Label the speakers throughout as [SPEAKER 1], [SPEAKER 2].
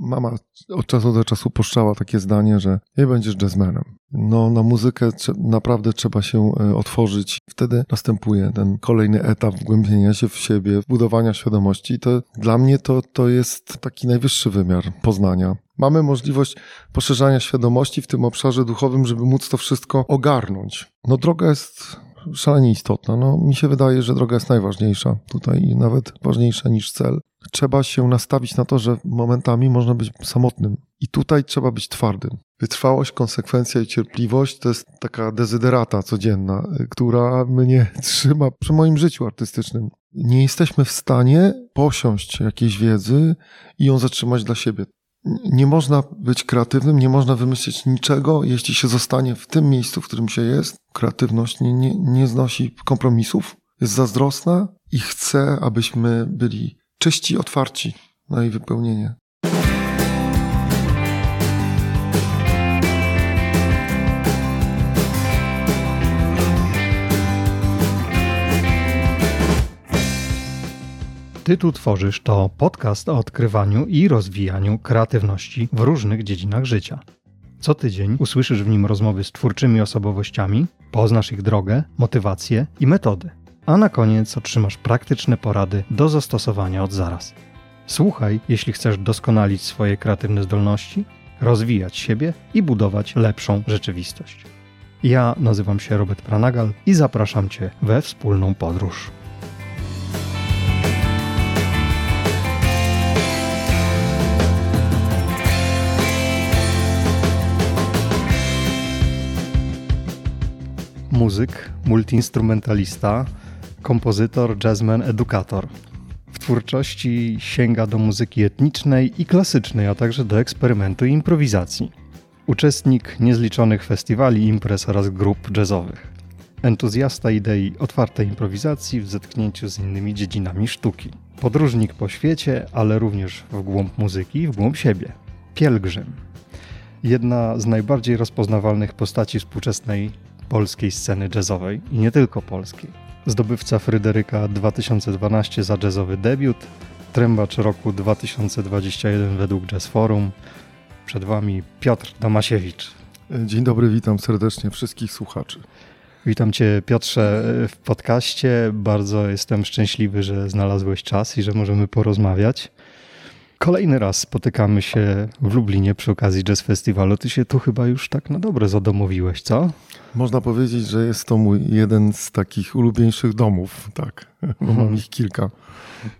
[SPEAKER 1] mama od czasu do czasu puszczała takie zdanie, że nie będziesz jazzmenem. No, na muzykę naprawdę trzeba się e, otworzyć. Wtedy następuje ten kolejny etap wgłębienia się w siebie, budowania świadomości. To dla mnie to, to jest taki najwyższy wymiar poznania. Mamy możliwość poszerzania świadomości w tym obszarze duchowym, żeby móc to wszystko ogarnąć. No, droga jest szalenie istotna. No, mi się wydaje, że droga jest najważniejsza tutaj i nawet ważniejsza niż cel. Trzeba się nastawić na to, że momentami można być samotnym i tutaj trzeba być twardym. Wytrwałość, konsekwencja i cierpliwość to jest taka dezyderata codzienna, która mnie trzyma przy moim życiu artystycznym. Nie jesteśmy w stanie posiąść jakiejś wiedzy i ją zatrzymać dla siebie nie można być kreatywnym, nie można wymyślić niczego, jeśli się zostanie w tym miejscu, w którym się jest. Kreatywność nie, nie, nie znosi kompromisów, jest zazdrosna i chce, abyśmy byli czyści, otwarci na jej wypełnienie.
[SPEAKER 2] Ty tu tworzysz to podcast o odkrywaniu i rozwijaniu kreatywności w różnych dziedzinach życia. Co tydzień usłyszysz w nim rozmowy z twórczymi osobowościami, poznasz ich drogę, motywacje i metody, a na koniec otrzymasz praktyczne porady do zastosowania od zaraz. Słuchaj, jeśli chcesz doskonalić swoje kreatywne zdolności, rozwijać siebie i budować lepszą rzeczywistość. Ja nazywam się Robert Pranagal i zapraszam Cię we wspólną podróż. Muzyk, multiinstrumentalista, kompozytor, jazzman, edukator. W twórczości sięga do muzyki etnicznej i klasycznej, a także do eksperymentu i improwizacji. Uczestnik niezliczonych festiwali, imprez oraz grup jazzowych. Entuzjasta idei otwartej improwizacji w zetknięciu z innymi dziedzinami sztuki. Podróżnik po świecie, ale również w głąb muzyki, w głąb siebie. Pielgrzym. Jedna z najbardziej rozpoznawalnych postaci współczesnej polskiej sceny jazzowej i nie tylko polskiej. Zdobywca Fryderyka 2012 za jazzowy debiut, trębacz roku 2021 według Jazz Forum. Przed Wami Piotr Damasiewicz.
[SPEAKER 1] Dzień dobry, witam serdecznie wszystkich słuchaczy.
[SPEAKER 2] Witam Cię Piotrze w podcaście. Bardzo jestem szczęśliwy, że znalazłeś czas i że możemy porozmawiać. Kolejny raz spotykamy się w Lublinie przy okazji Jazz Festiwalu. Ty się tu chyba już tak na dobre zadomowiłeś, co?
[SPEAKER 1] Można powiedzieć, że jest to mój jeden z takich ulubieńszych domów, tak, bo mam mhm. ich kilka.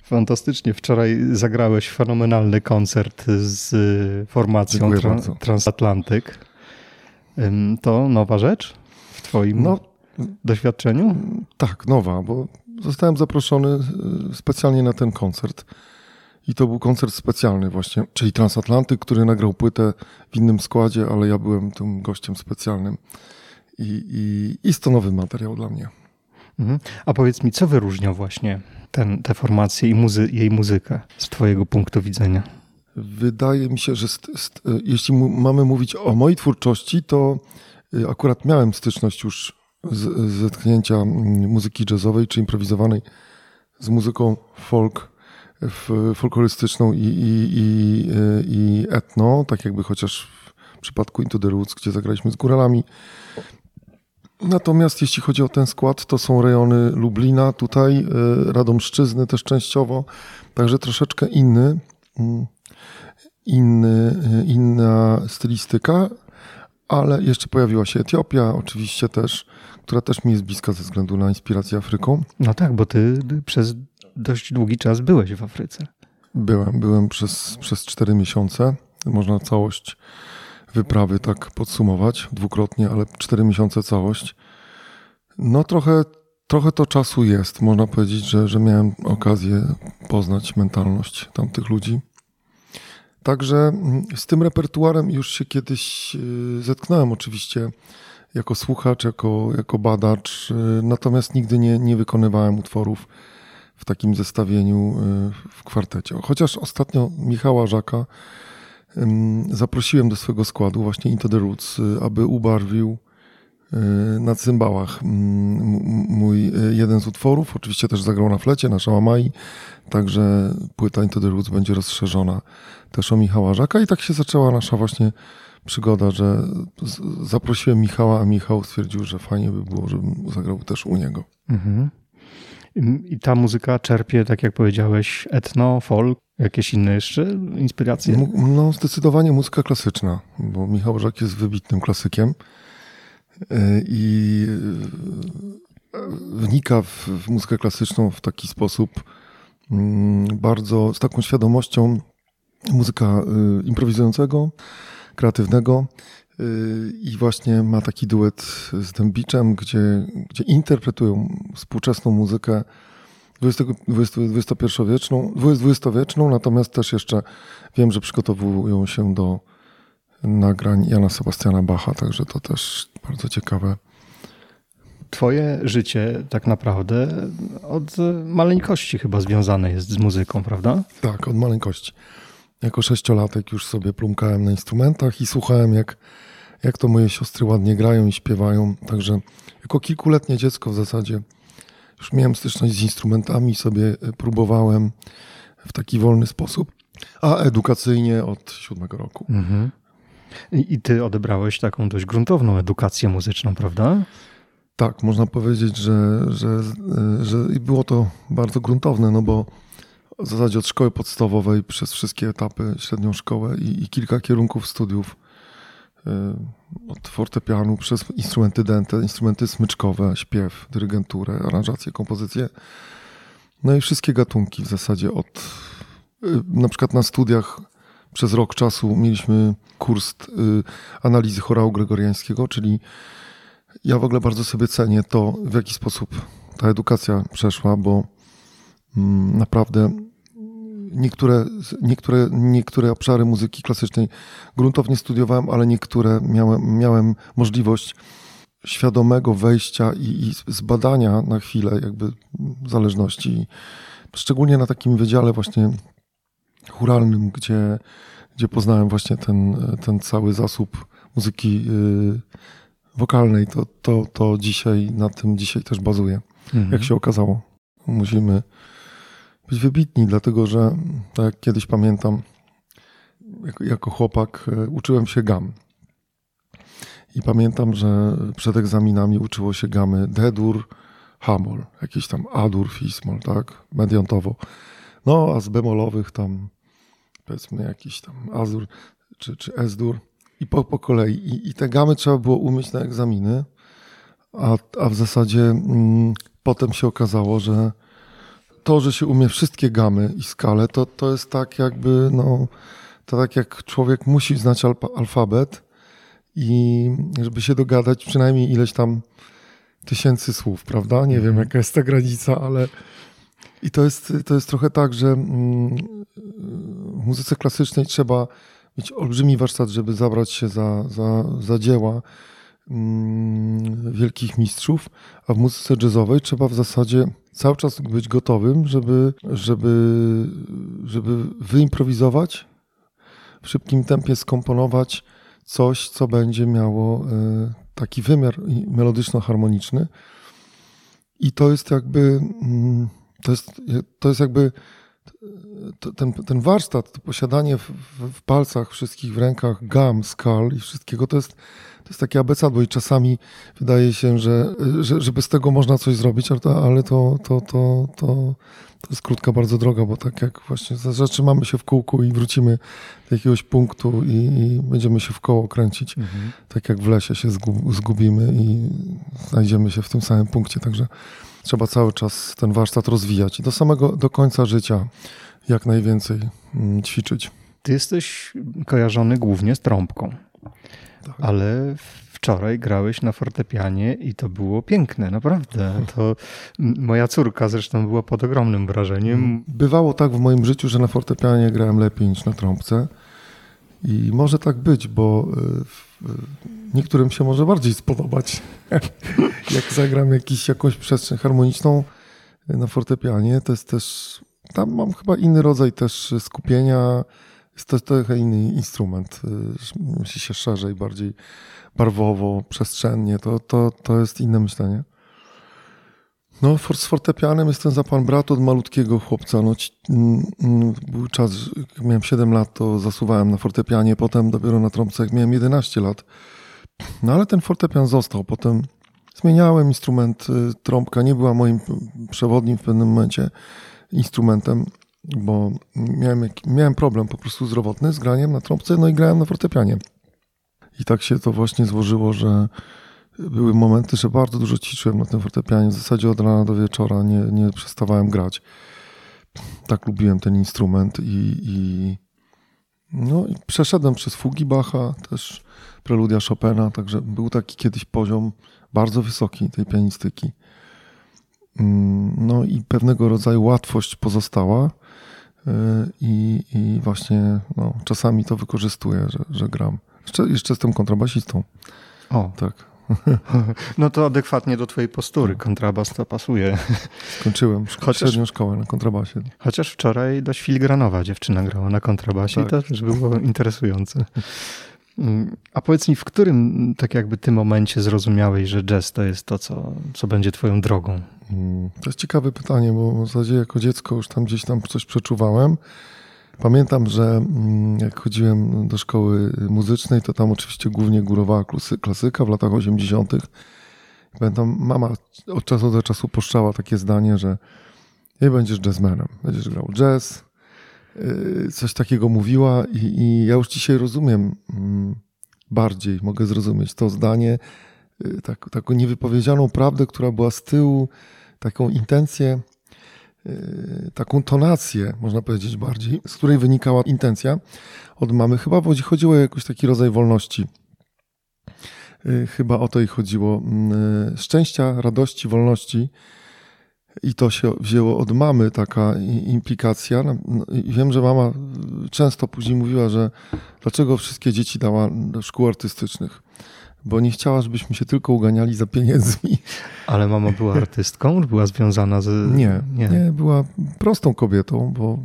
[SPEAKER 2] Fantastycznie. Wczoraj zagrałeś fenomenalny koncert z formacją tra- Transatlantyk. To nowa rzecz w Twoim no, doświadczeniu?
[SPEAKER 1] Tak, nowa, bo zostałem zaproszony e, specjalnie na ten koncert. I to był koncert specjalny właśnie, czyli Transatlantyk, który nagrał płytę w innym składzie, ale ja byłem tym gościem specjalnym. I, i jest to nowy materiał dla mnie.
[SPEAKER 2] Mhm. A powiedz mi, co wyróżnia właśnie ten, tę formację i muzy jej muzykę z Twojego punktu widzenia?
[SPEAKER 1] Wydaje mi się, że st, jeśli mamy mówić o mojej twórczości, to y, akurat miałem styczność już z, z zetknięcia muzyki jazzowej czy improwizowanej z muzyką folk folklorystyczną i, i, i, i etno, tak jakby chociaż w przypadku Into the Roots, gdzie zagraliśmy z góralami. Natomiast jeśli chodzi o ten skład, to są rejony Lublina, tutaj e, Radomszczyzny też częściowo, także troszeczkę inny, mm, inny, e, inna stylistyka, ale jeszcze pojawiła się Etiopia oczywiście też, która też mi jest bliska ze względu na inspirację Afryką.
[SPEAKER 2] No tak, bo ty przez dość długi czas byłeś w Afryce.
[SPEAKER 1] Byłem, byłem przez, przez 4 miesiące. Można całość wyprawy tak podsumować dwukrotnie, ale 4 miesiące całość. No trochę, trochę to czasu jest. Można powiedzieć, że, że miałem okazję poznać mentalność tamtych ludzi. Także mm, z tym repertuarem już się kiedyś y, zetknąłem oczywiście jako słuchacz, jako, jako badacz, y, natomiast nigdy nie, nie wykonywałem utworów w takim zestawieniu y, w kwartecie. Chociaż ostatnio Michała Żaka zaprosiłem do swojego składu właśnie Into the Roots, y, aby ubarwił na cymbałach mój jeden z utworów. Oczywiście też zagrał na flecie, na szałamai, także płyta Into the Roots będzie rozszerzona też o Michała Żaka i tak się zaczęła nasza właśnie przygoda, że zaprosiłem Michała, a Michał stwierdził, że fajnie by było, żebym zagrał też u niego. Mhm.
[SPEAKER 2] I ta muzyka czerpie, tak jak powiedziałeś, etno, folk, jakieś inne jeszcze inspiracje?
[SPEAKER 1] No, zdecydowanie muzyka klasyczna, bo Michał Żak jest wybitnym klasykiem e, i e, wnika w, muzykę klasyczną w taki sposób mm, bardzo, z taką świadomością muzyka e, improwizującego, kreatywnego i właśnie ma taki duet z Dębiczem, gdzie, gdzie interpretują współczesną muzykę 21-wieczną, 20-wieczną, natomiast też jeszcze wiem, że przygotowują się do nagrań Jana Sebastiana Bacha, także to też bardzo ciekawe.
[SPEAKER 2] Twoje życie tak naprawdę od maleńkości chyba związane jest z muzyką, prawda?
[SPEAKER 1] Tak, od maleńkości. Jako sześciolatek już sobie plumkałem na instrumentach i słuchałem, jak, jak to moje siostry ładnie grają i śpiewają. Także jako kilkuletnie dziecko w zasadzie już miałem styczność z instrumentami, sobie e, próbowałem w taki wolny sposób, a edukacyjnie od siódmego roku. Mhm.
[SPEAKER 2] I, ty odebrałeś taką dość gruntowną edukację muzyczną, prawda?
[SPEAKER 1] Tak, można powiedzieć, że, że, e, że było to bardzo gruntowne, no bo w zasadzie od szkoły podstawowej przez wszystkie etapy, średnią szkołę i, i kilka kierunków studiów od fortepianu przez instrumenty dęte, instrumenty smyczkowe, śpiew, dyrygenturę, aranżację, kompozycję. No i wszystkie gatunki w zasadzie od y, na przykład na studiach przez rok czasu mieliśmy kurs y, analizy chorału gregoriańskiego, czyli ja w ogóle bardzo sobie cenię to, w jaki sposób ta edukacja przeszła, bo mm, naprawdę niektóre, niektóre, niektóre obszary muzyki klasycznej gruntownie studiowałem, ale niektóre miałem, miałem możliwość świadomego wejścia i, i zbadania na chwilę jakby zależności. Szczególnie na takim wydziale właśnie churalnym, gdzie, gdzie poznałem właśnie ten, ten cały zasób muzyki yy, wokalnej, to, to, to dzisiaj, na tym dzisiaj też bazuje, mhm. jak się okazało. Musimy być wybitni, dlatego że, tak jak kiedyś pamiętam, jako, jako chłopak e, uczyłem się gam. I pamiętam, że przed egzaminami uczyło się gamy D-dur, Hamol, jakiś tam A-dur, Fismol, tak, mediantowo. No, a z bemolowych tam powiedzmy jakiś tam Azur czy, czy S-dur i po, po kolei. I, I te gamy trzeba było umieć na egzaminy, a, a w zasadzie mm, potem się okazało, że to, że się umie wszystkie gamy i skale, to, to jest tak jakby, no, to tak jak człowiek musi znać alfabet i żeby się dogadać przynajmniej ileś tam tysięcy słów, prawda? Nie wiem, mhm. jaka jest ta granica, ale i to jest, to jest trochę tak, że mm, w muzyce klasycznej trzeba mieć olbrzymi warsztat, żeby zabrać się za, za, za dzieła mm, wielkich mistrzów, a w muzyce jazzowej trzeba w zasadzie cały czas być gotowym, żeby, żeby, żeby wyimprowizować, w szybkim tempie skomponować coś, co będzie miało e, taki wymiar melodyczno-harmoniczny. I to jest jakby, mm, to jest, to jest jakby ten, ten warsztat, to posiadanie w, w, palcach wszystkich, w rękach gam, skal i wszystkiego, to jest, jest takie abecadło i czasami wydaje się, że, że, że bez tego można coś zrobić, ale to, to, to, to, to, jest krótka bardzo droga, bo tak jak właśnie zatrzymamy się w kółku i wrócimy do jakiegoś punktu i, i będziemy się w koło kręcić, mhm. tak jak w lesie się zgubimy i znajdziemy się w tym samym punkcie, także trzeba cały czas ten warsztat rozwijać do samego, do końca życia jak najwięcej mm, ćwiczyć.
[SPEAKER 2] Ty jesteś kojarzony głównie z trąbką, tak. ale wczoraj grałeś na fortepianie i to było piękne, naprawdę. To moja córka zresztą była pod ogromnym wrażeniem.
[SPEAKER 1] Bywało tak w moim życiu, że na fortepianie grałem lepiej niż na trąbce. I może tak być, bo y, niektórym się może bardziej spodobać, jak zagram jakiś, jakąś przestrzeń harmoniczną na fortepianie. To jest też, tam mam chyba inny rodzaj też skupienia, Jest to trochę inny instrument. y, Myśli się szerzej, bardziej barwowo, przestrzennie. To, to, to jest inne myślenie. No, z fortepianem jestem za pan brat od malutkiego chłopca. No, był czas, jak miałem 7 lat, to zasuwałem na fortepianie, potem dopiero na trąbce, jak miałem 11 lat. No ale ten fortepian został. Potem zmieniałem instrument. y, Trąbka nie była moim przewodnim w pewnym momencie instrumentem, bo miałem, miałem problem po prostu zdrowotny z graniem na trąbce, no i grałem na fortepianie. I tak się to właśnie złożyło, że były momenty, że bardzo dużo ćwiczyłem na tym fortepianie. W zasadzie od rana do wieczora nie, nie przestawałem grać. Tak lubiłem ten instrument i, i, no, i przeszedłem przez fugi Bacha, też preludia Chopina, także był taki kiedyś poziom bardzo wysoki tej pianistyki. Mm, No i pewnego rodzaju łatwość pozostała yy, i, i właśnie no, czasami to wykorzystuję, że, że gram. Jeszcze, jeszcze jestem kontrabasistą,
[SPEAKER 2] O,
[SPEAKER 1] tak.
[SPEAKER 2] no to adekwatnie do twojej postury. Kontrabas to pasuje.
[SPEAKER 1] Skończyłem
[SPEAKER 2] Chociaż-
[SPEAKER 1] średnią szkołę na kontrabasie.
[SPEAKER 2] Chociaż wczoraj dość filigranowa dziewczyna grała na kontrabasie i
[SPEAKER 1] Tak.
[SPEAKER 2] to też było interesujące. Mm, A powiedz mi, w którym tak jakby tym momencie zrozumiałeś, że jazz to jest to, co, co będzie twoją drogą?
[SPEAKER 1] Mm, To jest ciekawe pytanie, bo w zasadzie jako dziecko już tam gdzieś tam coś przeczuwałem. Pamiętam, że mm, jak chodziłem do szkoły muzycznej, to tam oczywiście głównie górowała klasy- klasyka w latach 80. Pamiętam, mama od czasu do czasu puszczała takie zdanie, że nie będziesz jazzmenem, będziesz grał jazz. Yy, Coś takiego mówiła i, i ja już dzisiaj rozumiem mm, bardziej, mogę zrozumieć to zdanie, yy, tak, taką niewypowiedzianą prawdę, która była z tyłu, taką intencję, yy, taką tonację, można powiedzieć bardziej, z której wynikała intencja od mamy. Chyba chodzi- chodziło o jakiś taki rodzaj wolności. Chyba o to jej chodziło. Yy, Szczęścia, radości, wolności. I to się wzięło od mamy, taka implikacja. No, no, Wiem, że mama często później mówiła, że dlaczego wszystkie dzieci dała do szkół artystycznych. Bo nie chciała, żebyśmy się tylko uganiali za pieniędzmi.
[SPEAKER 2] Ale mama była artystką? Była związana z...
[SPEAKER 1] Nie, nie, była prostą kobietą, bo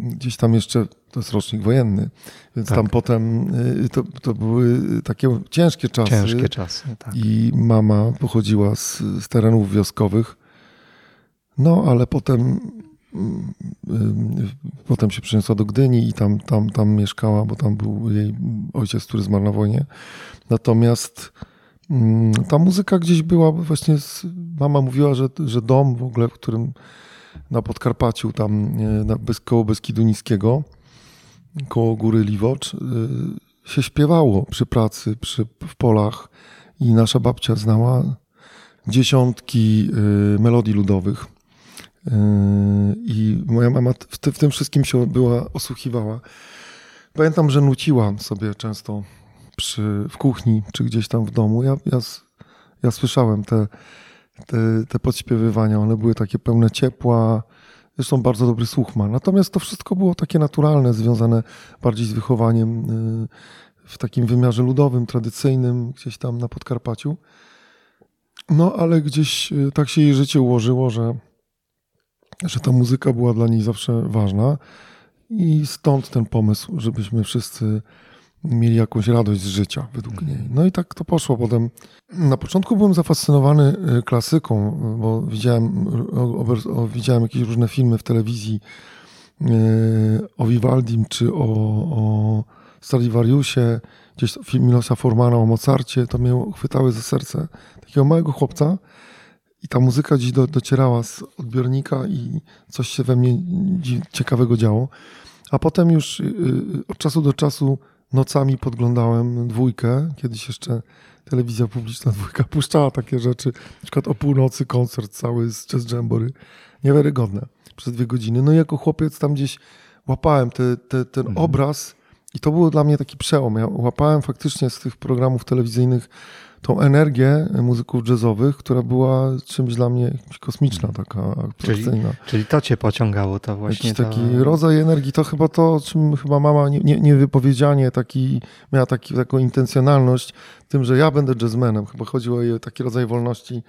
[SPEAKER 1] gdzieś tam jeszcze, to jest rocznik wojenny, więc
[SPEAKER 2] Tak.
[SPEAKER 1] tam potem y, to, to były takie ciężkie czasy.
[SPEAKER 2] Ciężkie czasy, tak.
[SPEAKER 1] I mama pochodziła z, z terenów wioskowych. No, ale potem, mm, y, potem się przeniosła do Gdyni i tam, tam, tam mieszkała, bo tam był jej ojciec, który zmarł na wojnie. Natomiast mm, ta muzyka gdzieś była właśnie, z, mama mówiła, że, że dom w ogóle, w którym na Podkarpaciu, tam e, na, koło Beskidu Niskiego, koło góry Liwocz, y, się śpiewało przy pracy, przy, w polach i nasza babcia znała dziesiątki y, melodii ludowych. Y, I moja mama w, ty, w tym wszystkim się była, osłuchiwała. Pamiętam, że nuciła sobie często przy, w kuchni czy gdzieś tam w domu. Ja, ja, ja słyszałem te, te, te podśpiewywania. One były takie pełne ciepła. Zresztą bardzo dobry słuch ma. Natomiast to wszystko było takie naturalne, związane bardziej z wychowaniem y, w takim wymiarze ludowym, tradycyjnym, gdzieś tam na Podkarpaciu. No, ale gdzieś y, tak się jej życie ułożyło, że, że ta muzyka była dla niej zawsze ważna i stąd ten pomysł, żebyśmy wszyscy mieli jakąś radość z życia według niej. No i tak to poszło potem. Na początku byłem zafascynowany y, klasyką, y, bo widziałem, o, widziałem jakieś różne filmy w telewizji y, o Vivaldim czy o, o Stradivariusie, gdzieś film Milosa Formana o Mozarcie, to mnie chwytały za serce takiego małego chłopca i ta muzyka gdzieś do, docierała z odbiornika i coś się we mnie ciekawego działo. A potem już y, y, od czasu do czasu nocami podglądałem dwójkę, kiedyś jeszcze telewizja publiczna dwójka puszczała takie rzeczy, na przykład o północy koncert cały z Jazz Jamboree. Niewiarygodne. Przez dwie godziny. No i jako chłopiec tam gdzieś łapałem te, te, ten
[SPEAKER 2] Mhm.
[SPEAKER 1] obraz i to było dla mnie taki przełom. Ja łapałem faktycznie z tych programów telewizyjnych tą energię muzyków jazzowych, która była czymś dla mnie kosmiczna, taka abstrakcyjna.
[SPEAKER 2] Czyli to cię pociągało, ta właśnie
[SPEAKER 1] Jakiś
[SPEAKER 2] ta...
[SPEAKER 1] taki rodzaj energii, to chyba to, czym chyba mama nie, nie, niewypowiedzianie taki, miała taki, taką intencjonalność w tym, że ja będę jazzmenem. Chyba chodziło o jej taki rodzaj wolności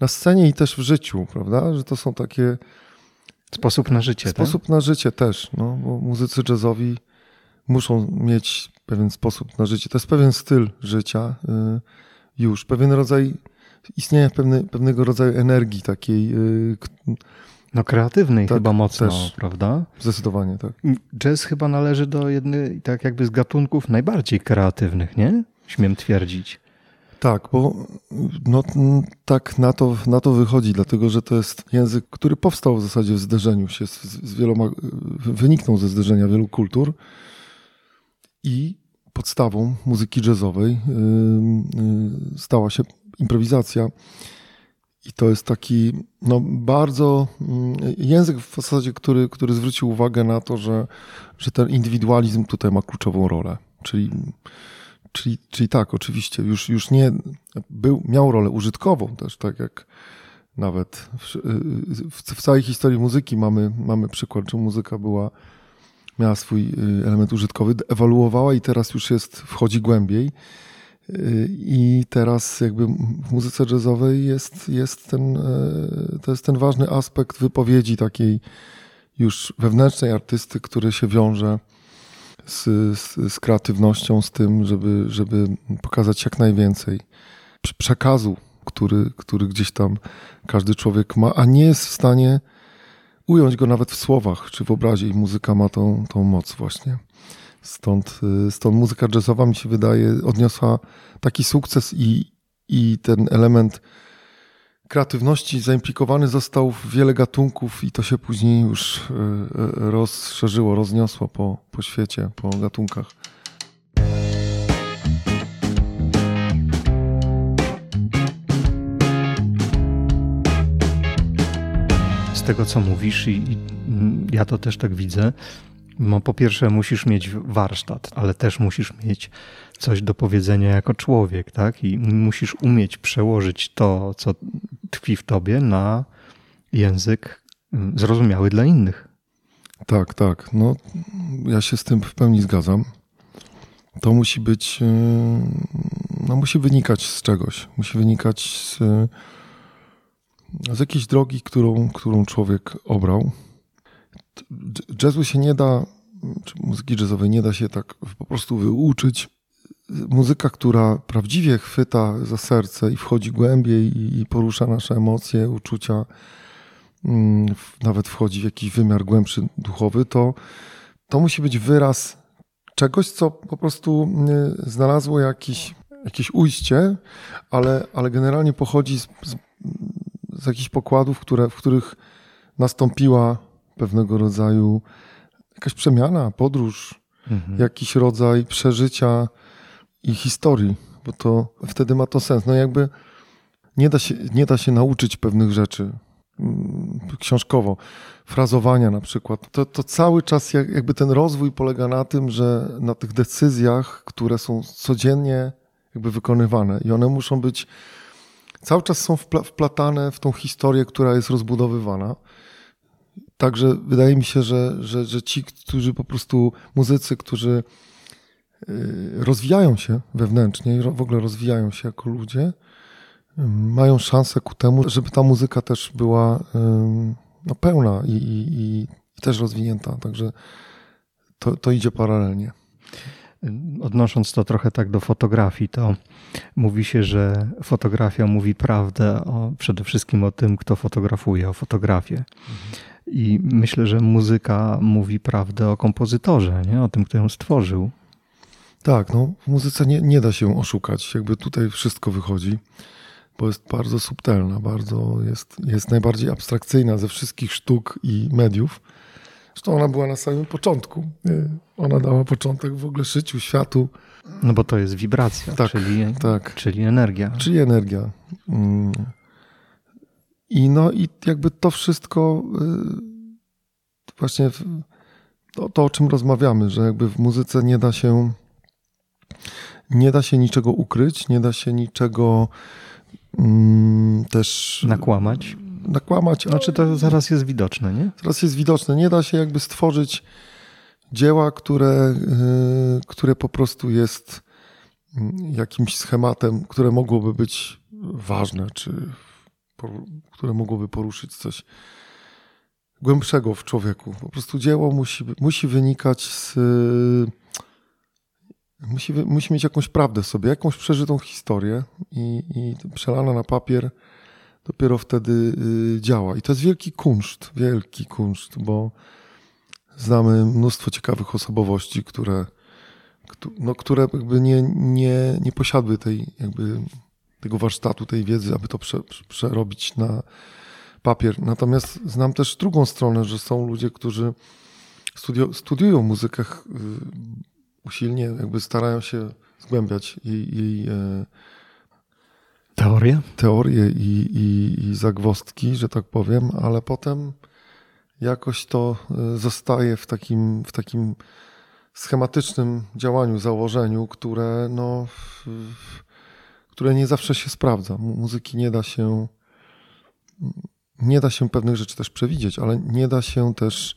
[SPEAKER 1] na scenie i też w życiu, prawda? Że to są takie
[SPEAKER 2] Sposób na życie, tak?
[SPEAKER 1] sposób na życie też, no, bo muzycy jazzowi muszą mieć pewien sposób na życie. To jest pewien styl życia y, już, pewien rodzaj, istnienia pewne, pewnego rodzaju energii takiej. y,
[SPEAKER 2] No kreatywnej
[SPEAKER 1] Tak,
[SPEAKER 2] chyba mocno,
[SPEAKER 1] też.
[SPEAKER 2] prawda?
[SPEAKER 1] Zdecydowanie tak.
[SPEAKER 2] Jazz chyba należy do jednej, tak jakby z gatunków najbardziej kreatywnych, nie? Śmiem twierdzić.
[SPEAKER 1] Tak, bo no, tak na to, na to wychodzi, dlatego że to jest język, który powstał w zasadzie w zderzeniu się z, z wieloma, wyniknął ze zderzenia wielu kultur i podstawą muzyki jazzowej y, y, stała się improwizacja. I to jest taki no, bardzo mm, język w zasadzie, który, który zwrócił uwagę na to, że, że ten indywidualizm tutaj ma kluczową rolę. Czyli Czyli, czyli tak, oczywiście, już, już nie był, miał rolę użytkową też, tak jak nawet w, w, w całej historii muzyki mamy, mamy przykład, że muzyka była, miała swój y, element użytkowy, ewoluowała i teraz już jest, wchodzi głębiej. Y, I teraz jakby w muzyce jazzowej jest, jest ten, e, to jest ten ważny aspekt wypowiedzi takiej już wewnętrznej artysty, który się wiąże z, z, z kreatywnością, z tym, żeby, żeby pokazać jak najwięcej Prze- przekazu, który, który gdzieś tam każdy człowiek ma, a nie jest w stanie ująć go nawet w słowach czy w obrazie i muzyka ma tą, tą moc właśnie. Stąd, y, stąd muzyka jazzowa mi się wydaje odniosła taki sukces i, i ten element kreatywności zaimplikowany został w wiele gatunków i to się później już y, y, rozszerzyło, rozniosło po, po świecie, po gatunkach.
[SPEAKER 2] Tego, co mówisz, i, i mm, ja to też tak widzę, no po pierwsze musisz mieć warsztat, ale też musisz mieć coś do powiedzenia jako człowiek, tak? I musisz umieć przełożyć to, co tkwi w tobie, na język mm, zrozumiały dla innych.
[SPEAKER 1] Tak, tak. No, ja się z tym w pełni zgadzam. To musi być, y, no musi wynikać z czegoś. Musi wynikać z, z jakiejś drogi, którą, którą człowiek obrał. Jazzu się nie da, czy muzyki jazzowej nie da się tak po prostu wyuczyć. Muzyka, która prawdziwie chwyta za serce i wchodzi głębiej i- porusza nasze emocje, uczucia, mm, nawet wchodzi w jakiś wymiar głębszy duchowy, to, to musi być wyraz czegoś, co po prostu y, znalazło jakiś, jakieś ujście, ale, ale generalnie pochodzi z, z, z jakichś pokładów, które, w których nastąpiła pewnego rodzaju jakaś przemiana, podróż,
[SPEAKER 2] Mhm.
[SPEAKER 1] jakiś rodzaj przeżycia i historii, bo to wtedy ma to sens. No jakby nie da się, nie da się nauczyć pewnych rzeczy mm, książkowo, frazowania na przykład. To, to cały czas jak, jakby ten rozwój polega na tym, że na tych decyzjach, które są codziennie jakby wykonywane i one muszą być cały czas są wpla- wplatane w tą historię, która jest rozbudowywana. Także wydaje mi się, że, że, że ci, którzy po prostu, muzycy, którzy y, rozwijają się wewnętrznie i w ogóle rozwijają się jako ludzie, mają szansę ku temu, żeby ta muzyka też była no, pełna i, i, i też rozwinięta. Także to, to idzie paralelnie.
[SPEAKER 2] Odnosząc to trochę tak do fotografii, to mówi się, że fotografia mówi prawdę o, przede wszystkim o tym, kto fotografuje, o fotografię. I myślę, że muzyka mówi prawdę o kompozytorze, nie? o tym, kto ją stworzył.
[SPEAKER 1] Tak, no w muzyce nie, nie da się oszukać. Jakby tutaj wszystko wychodzi, bo jest bardzo subtelna, bardzo jest, jest najbardziej abstrakcyjna ze wszystkich sztuk i mediów. Zresztą ona była na samym początku. Ona dała początek w ogóle życiu, światu,
[SPEAKER 2] No bo to jest wibracja,
[SPEAKER 1] Tak,
[SPEAKER 2] czyli,
[SPEAKER 1] tak.
[SPEAKER 2] czyli energia.
[SPEAKER 1] czyli energia. Mm. I no i jakby to wszystko y, właśnie to, to, o czym rozmawiamy, że jakby w muzyce nie da się nie da się niczego ukryć, nie da się niczego mm, też
[SPEAKER 2] Nakłamać.
[SPEAKER 1] Nakłamać. a
[SPEAKER 2] Znaczy to zaraz jest widoczne, nie?
[SPEAKER 1] Teraz jest widoczne. Nie da się jakby stworzyć dzieła, które, y, które po prostu jest mm, jakimś schematem, które mogłoby być ważne, czy które mogłoby poruszyć coś głębszego w człowieku. Po prostu dzieło musi, musi wynikać z, musi, musi mieć jakąś prawdę sobie, jakąś przeżytą historię i, i przelana na papier dopiero wtedy y, działa. I to jest wielki kunszt, wielki kunszt, bo znamy mnóstwo ciekawych osobowości, które, no, które jakby nie, nie, nie posiadły tej, jakby tego warsztatu, tej wiedzy, aby to prze, przerobić na papier. Natomiast znam też drugą stronę, że są ludzie, którzy studio, studiują muzykę y, usilnie, jakby starają się zgłębiać jej, jej e,
[SPEAKER 2] teorie,
[SPEAKER 1] teorie i, i, i zagwostki, że tak powiem, ale potem jakoś to e, zostaje w takim, w takim schematycznym działaniu, założeniu, które, no, które nie zawsze się sprawdza. Muzyki nie da się, nie da się pewnych rzeczy też przewidzieć, ale nie da się też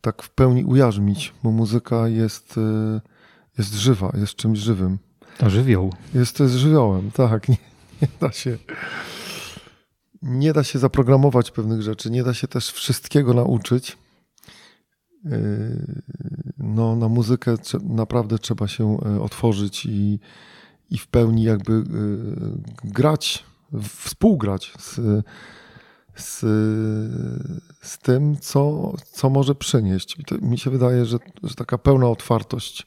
[SPEAKER 1] tak w pełni ujarzmić, bo muzyka jest, e, jest żywa, jest czymś żywym.
[SPEAKER 2] To żywioł.
[SPEAKER 1] Jest, to jest żywiołem, tak. Nie, nie da się nie da się zaprogramować pewnych rzeczy, nie da się też wszystkiego nauczyć. Yy, no, na muzykę naprawdę trzeba się e, otworzyć i, i w pełni jakby e, grać, współgrać z, z, z tym, co, co może przynieść. mi się wydaje, że, że taka pełna otwartość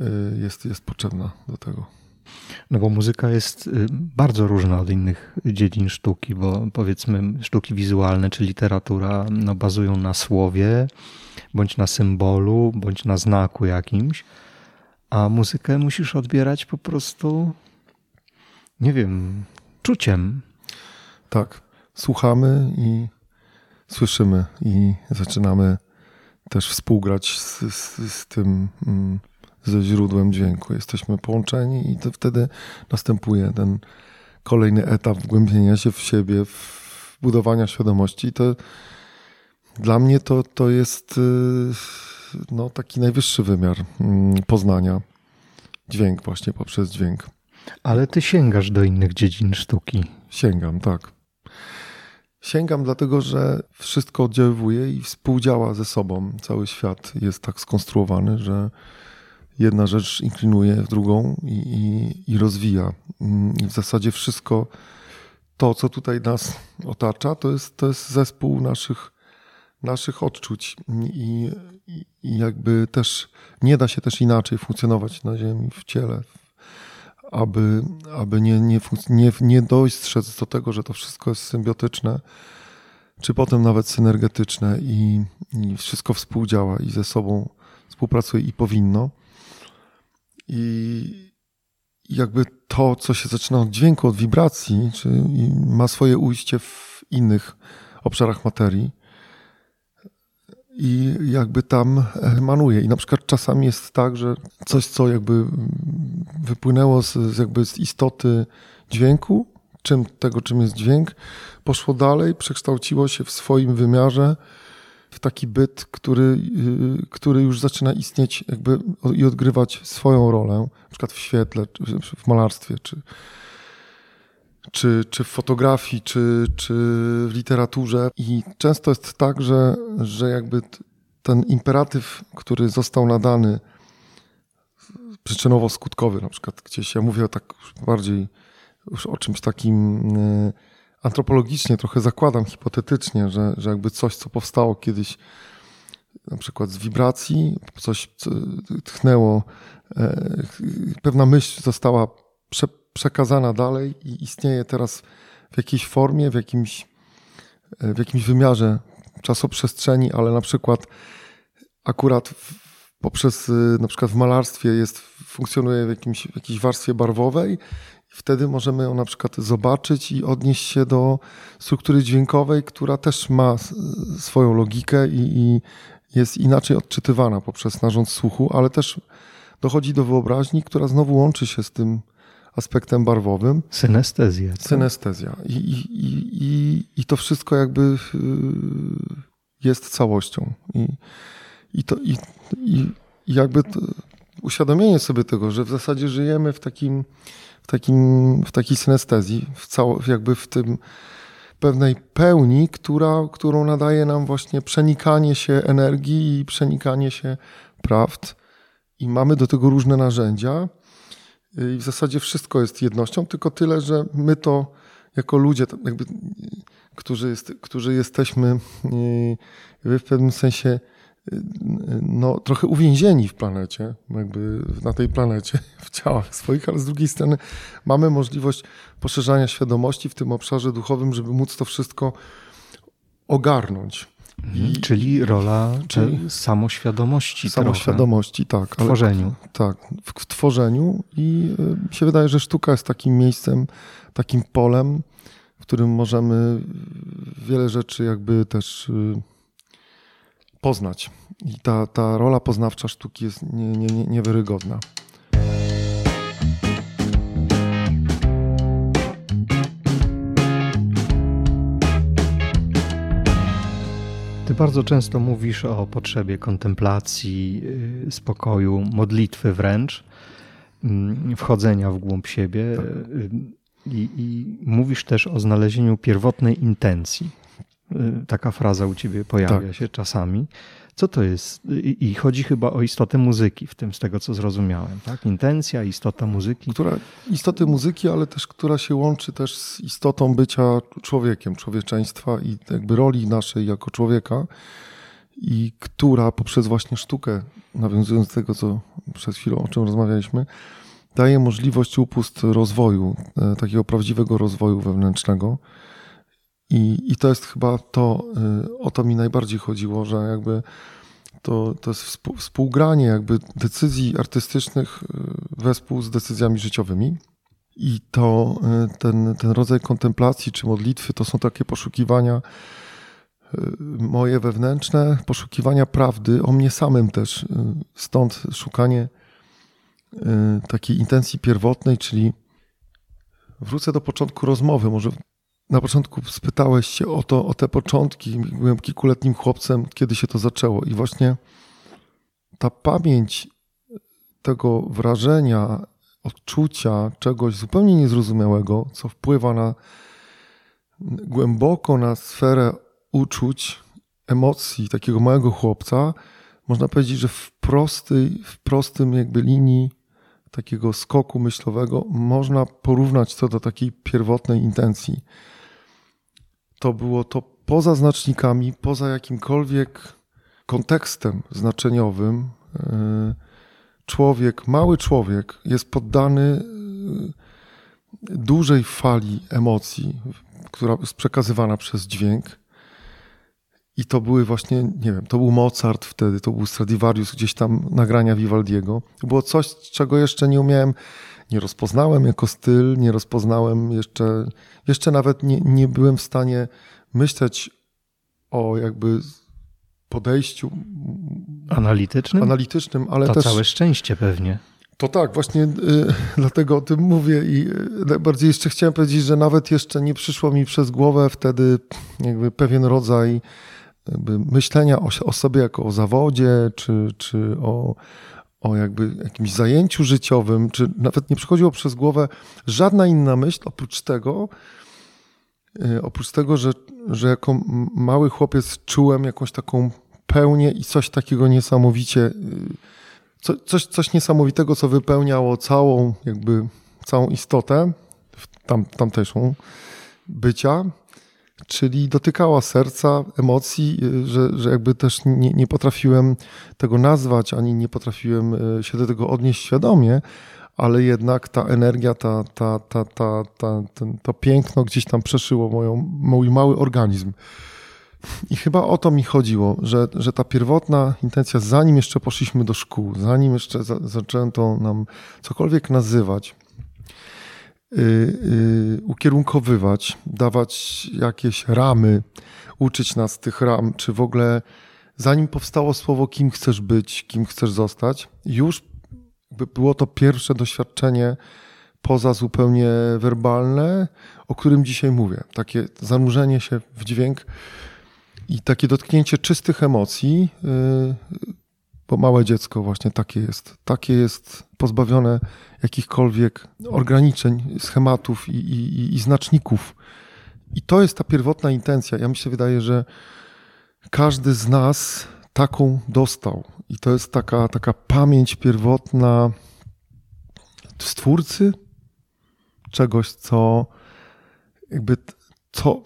[SPEAKER 1] e, jest, jest potrzebna do tego.
[SPEAKER 2] No bo muzyka jest y, bardzo różna od innych dziedzin sztuki, bo powiedzmy sztuki wizualne czy literatura no, bazują na słowie, bądź na symbolu, bądź na znaku jakimś, a muzykę musisz odbierać po prostu, nie wiem, czuciem.
[SPEAKER 1] Tak, słuchamy i słyszymy i zaczynamy też współgrać z, z, z tym. Mm, ze źródłem dźwięku. Jesteśmy połączeni i to wtedy następuje ten kolejny etap wgłębienia się w siebie, w budowania świadomości. I to dla mnie to, to jest y, no, taki najwyższy wymiar mm, poznania. Dźwięk właśnie poprzez dźwięk.
[SPEAKER 2] Ale ty sięgasz do innych dziedzin sztuki.
[SPEAKER 1] Sięgam, tak. Sięgam dlatego, że wszystko oddziaływuje i współdziała ze sobą. Cały świat jest tak skonstruowany, że jedna rzecz inklinuje w drugą i, i, i rozwija. Mm, I w zasadzie wszystko to, co tutaj nas otacza, to jest, to jest zespół naszych, naszych odczuć. I, I jakby też nie da się też inaczej funkcjonować na Ziemi, w ciele, aby, aby nie, nie, nie, nie do tego, że to wszystko jest symbiotyczne, czy potem nawet synergetyczne i, i wszystko współdziała i ze sobą współpracuje i powinno. I jakby to, co się zaczyna od dźwięku, od wibracji, czy ma swoje ujście w innych obszarach materii i jakby tam emanuje. I na przykład czasami jest tak, że coś, co jakby wypłynęło z, z jakby z istoty dźwięku, czym, tego, czym jest dźwięk, poszło dalej, przekształciło się w swoim wymiarze w taki byt, który, y, który już zaczyna istnieć jakby i odgrywać swoją rolę, na przykład w świetle, w malarstwie, czy, czy, czy w fotografii, czy, czy w literaturze. I często jest tak, że, że jakby ten imperatyw, który został nadany przyczynowo-skutkowy, na przykład gdzieś, ja mówię tak bardziej już o czymś takim y, antropologicznie trochę zakładam hipotetycznie, że, że jakby coś, co powstało kiedyś na przykład z wibracji, coś tchnęło, e, pewna myśl została prze, przekazana dalej i istnieje teraz w jakiejś formie, w jakimś, e, w jakimś wymiarze czasoprzestrzeni, ale na przykład akurat w, poprzez na przykład w malarstwie jest, funkcjonuje w, jakimś, w jakiejś warstwie barwowej Wtedy możemy ją na przykład zobaczyć i odnieść się do struktury dźwiękowej, która też ma swoją logikę i, i jest inaczej odczytywana poprzez narząd słuchu, ale też dochodzi do wyobraźni, która znowu łączy się z tym aspektem barwowym.
[SPEAKER 2] Synestezja.
[SPEAKER 1] Tak? Synestezja. I, i, i, I to wszystko jakby y, jest całością. I, i, to, i, i jakby uświadomienie sobie tego, że w zasadzie żyjemy w takim w, takim, w takiej synestezji, w cało, jakby w tym pewnej pełni, która, którą nadaje nam właśnie przenikanie się energii i przenikanie się prawd i mamy do tego różne narzędzia. I w zasadzie wszystko jest jednością, tylko tyle, że my to jako ludzie, jakby, którzy, jest, którzy jesteśmy w pewnym sensie no, trochę uwięzieni w planecie, jakby na tej planecie, w ciałach swoich, ale z drugiej strony mamy możliwość poszerzania świadomości w tym obszarze duchowym, żeby móc to wszystko ogarnąć.
[SPEAKER 2] I, czyli rola czyli samoświadomości.
[SPEAKER 1] Samoświadomości, trochę. tak.
[SPEAKER 2] W tworzeniu.
[SPEAKER 1] Ale, tak, w, w, tworzeniu i y, mi się wydaje, że sztuka jest takim miejscem, takim polem, w którym możemy wiele rzeczy jakby też y, poznać. I ta, ta rola poznawcza sztuki jest nie, nie, nie, niewiarygodna.
[SPEAKER 2] Ty bardzo często mówisz o potrzebie kontemplacji, y, spokoju, modlitwy wręcz, mm, wchodzenia w głąb siebie tak. Y, i, i mówisz też o znalezieniu pierwotnej intencji. Y, taka fraza u ciebie pojawia tak. się czasami. Co to jest? I chodzi chyba o istotę muzyki, w tym z tego co zrozumiałem, tak? Intencja, istota muzyki.
[SPEAKER 1] Która, istoty muzyki, ale też która się łączy też z istotą bycia człowiekiem, człowieczeństwa i jakby roli naszej jako człowieka i która poprzez właśnie sztukę, nawiązując do tego, co przed chwilą, o czym rozmawialiśmy, daje możliwość upust rozwoju, e, takiego prawdziwego rozwoju wewnętrznego. I, I to jest chyba to, y, o to mi najbardziej chodziło, że jakby to, to jest współgranie jakby decyzji artystycznych y, wespół z decyzjami życiowymi. I to y, ten, ten rodzaj kontemplacji czy modlitwy to są takie poszukiwania moje wewnętrzne, poszukiwania prawdy o mnie samym też. Stąd szukanie takiej intencji pierwotnej, czyli wrócę do początku rozmowy, może na początku spytałeś się o to, o te początki. Byłem kilkuletnim chłopcem, kiedy się to zaczęło. I właśnie ta pamięć tego wrażenia, odczucia czegoś zupełnie niezrozumiałego, co wpływa na głęboko na sferę uczuć, emocji takiego małego chłopca, można powiedzieć, że w, prostej, w prostym jakby linii takiego skoku myślowego można porównać to do takiej pierwotnej intencji to było to poza znacznikami, poza jakimkolwiek kontekstem znaczeniowym. E, człowiek, mały człowiek jest poddany e, dużej fali emocji, która jest przekazywana przez dźwięk. I to były właśnie, nie wiem, to był Mozart wtedy, to był Stradivarius, gdzieś tam nagrania Vivaldiego. To było coś, czego jeszcze nie umiałem nie rozpoznałem jako styl, nie rozpoznałem jeszcze, jeszcze nawet nie, nie byłem w stanie myśleć o jakby podejściu
[SPEAKER 2] analitycznym,
[SPEAKER 1] analitycznym ale
[SPEAKER 2] to
[SPEAKER 1] też...
[SPEAKER 2] całe szczęście pewnie.
[SPEAKER 1] To tak, właśnie y, dlatego o tym mówię i y, najbardziej jeszcze chciałem powiedzieć, że nawet jeszcze nie przyszło mi przez głowę wtedy jakby pewien rodzaj myślenia o, o sobie jako o zawodzie, czy, czy o, o jakby jakimś zajęciu życiowym, czy nawet nie przychodziło przez głowę żadna inna myśl oprócz tego, y, oprócz tego, że, że jako mały chłopiec czułem jakąś taką pełnię i coś takiego niesamowicie, y, co, coś, coś niesamowitego, co wypełniało całą jakby całą istotę tam, tamtejszą bycia czyli dotykała serca, emocji, y, że, że jakby też nie, nie potrafiłem tego nazwać, ani nie potrafiłem y, się do tego odnieść świadomie, ale jednak ta energia, ta, ta, ta, ta, ta, ten, to piękno gdzieś tam przeszyło moją, mój mały organizm. I chyba o to mi chodziło, że, że ta pierwotna intencja, zanim jeszcze poszliśmy do szkół, zanim jeszcze za, zaczęto nam cokolwiek nazywać, ukierunkowywać, dawać jakieś ramy, uczyć nas tych ram, czy w ogóle zanim powstało słowo kim chcesz być, kim chcesz zostać, już było to pierwsze doświadczenie poza zupełnie werbalne, o którym dzisiaj mówię. Takie zanurzenie się w dźwięk i takie dotknięcie czystych emocji, y, bo małe dziecko właśnie takie jest. Takie jest pozbawione jakichkolwiek ograniczeń, schematów i, i, i znaczników. I to jest ta pierwotna intencja. Ja mi się wydaje, że każdy z nas taką dostał. I to jest taka, taka pamięć pierwotna stwórcy czegoś, co jakby co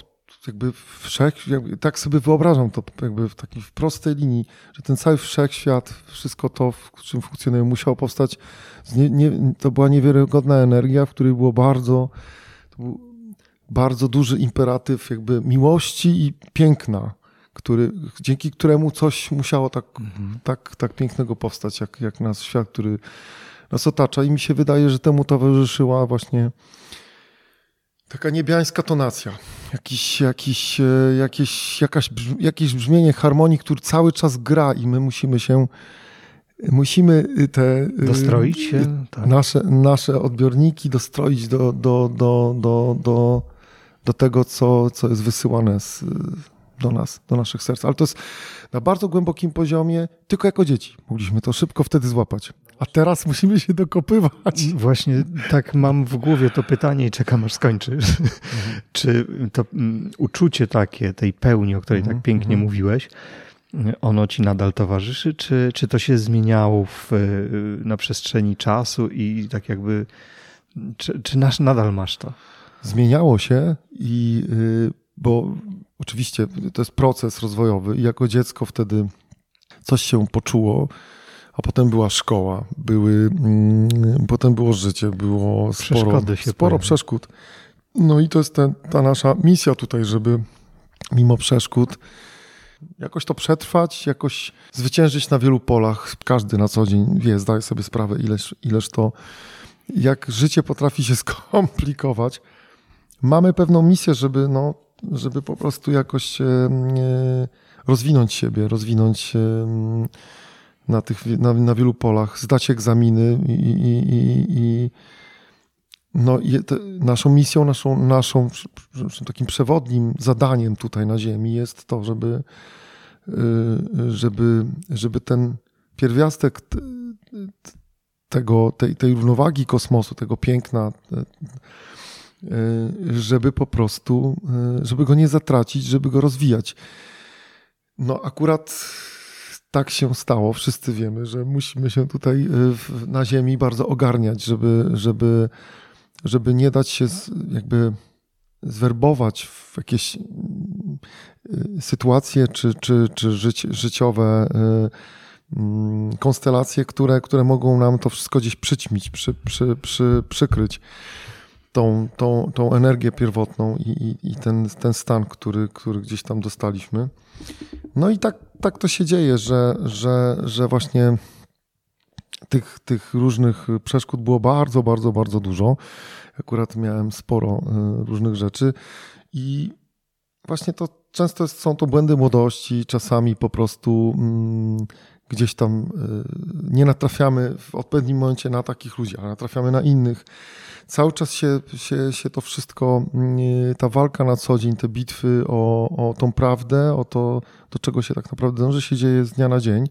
[SPEAKER 1] jakby wszech, jakby tak sobie wyobrażam to jakby w takiej w prostej linii, że ten cały wszechświat, wszystko to, w czym funkcjonuje, musiało powstać. Nie, nie, to była niewiarygodna energia, w której było bardzo, był bardzo duży imperatyw jakby miłości i piękna, który, dzięki któremu coś musiało tak, mhm. tak, tak pięknego powstać, jak, jak nasz świat, który nas otacza. I mi się wydaje, że temu towarzyszyła właśnie Taka niebiańska tonacja, jakiś, jakiś, e, jakieś, jakaś, jakieś brzmienie harmonii, który cały czas gra i my musimy się, musimy te... E,
[SPEAKER 2] dostroić się?
[SPEAKER 1] Tak. Nasze, nasze odbiorniki dostroić do, do, do, do, do, do tego, co, co jest wysyłane z, do nas, do naszych serc. Ale to jest na bardzo głębokim poziomie, tylko jako dzieci. Mogliśmy to szybko wtedy złapać. A teraz musimy się dokopywać.
[SPEAKER 2] Właśnie tak mam w głowie to pytanie i czekam aż skończysz. Mhm. Czy to um, uczucie takie, tej pełni, o której tak mhm. tak pięknie mhm. mówiłeś, ono ci nadal towarzyszy, czy, czy to się zmieniało w, na przestrzeni czasu i tak jakby, czy, czy nasz, nadal masz to?
[SPEAKER 1] Zmieniało się i y, bo oczywiście to jest proces rozwojowy i jako dziecko wtedy coś się poczuło, a potem była szkoła, były, mm, potem było życie, było sporo, sporo przeszkód. No i to jest ta nasza misja tutaj, żeby mimo przeszkód jakoś to przetrwać, jakoś zwyciężyć na wielu polach. Każdy na co dzień wie, zdaje sobie sprawę, ileż, ileż to, jak życie potrafi się skomplikować. Mamy pewną misję, żeby, no, żeby po prostu jakoś rozwinąć siebie, rozwinąć na, tych, na, na wielu polach, zdać egzaminy i, i, i, i no, naszą misją, naszą, naszą takim przewodnim zadaniem tutaj na Ziemi jest to, żeby, y, żeby, żeby ten pierwiastek tego, tej, tej równowagi kosmosu, tego piękna, y, żeby po prostu, y, żeby go nie zatracić, żeby go rozwijać. No akurat tak się stało. Wszyscy wiemy, że musimy się tutaj y, na ziemi bardzo ogarniać, żeby, żeby, żeby nie dać się jakby zwerbować w jakieś y, sytuacje czy, czy, czy żyć, życiowe y, mm, konstelacje, które, które mogą nam to wszystko gdzieś przyćmić, przy, przy, przy, przykryć tą, tą, tą energię pierwotną i, i, i, ten, ten stan, który, który gdzieś tam dostaliśmy. No i tak, tak to się dzieje, że, że, że właśnie tych, tych różnych przeszkód było bardzo, bardzo, bardzo dużo. Akurat miałem sporo e, różnych rzeczy i właśnie to często są to błędy młodości, czasami po prostu mm, gdzieś tam e, nie natrafiamy w odpowiednim momencie na takich ludzi, ale natrafiamy na innych cały czas się, się, się to wszystko, mm, ta walka na co dzień, te bitwy o, o tą prawdę, o to, do czego się tak naprawdę dąży, się dzieje z dnia na dzień.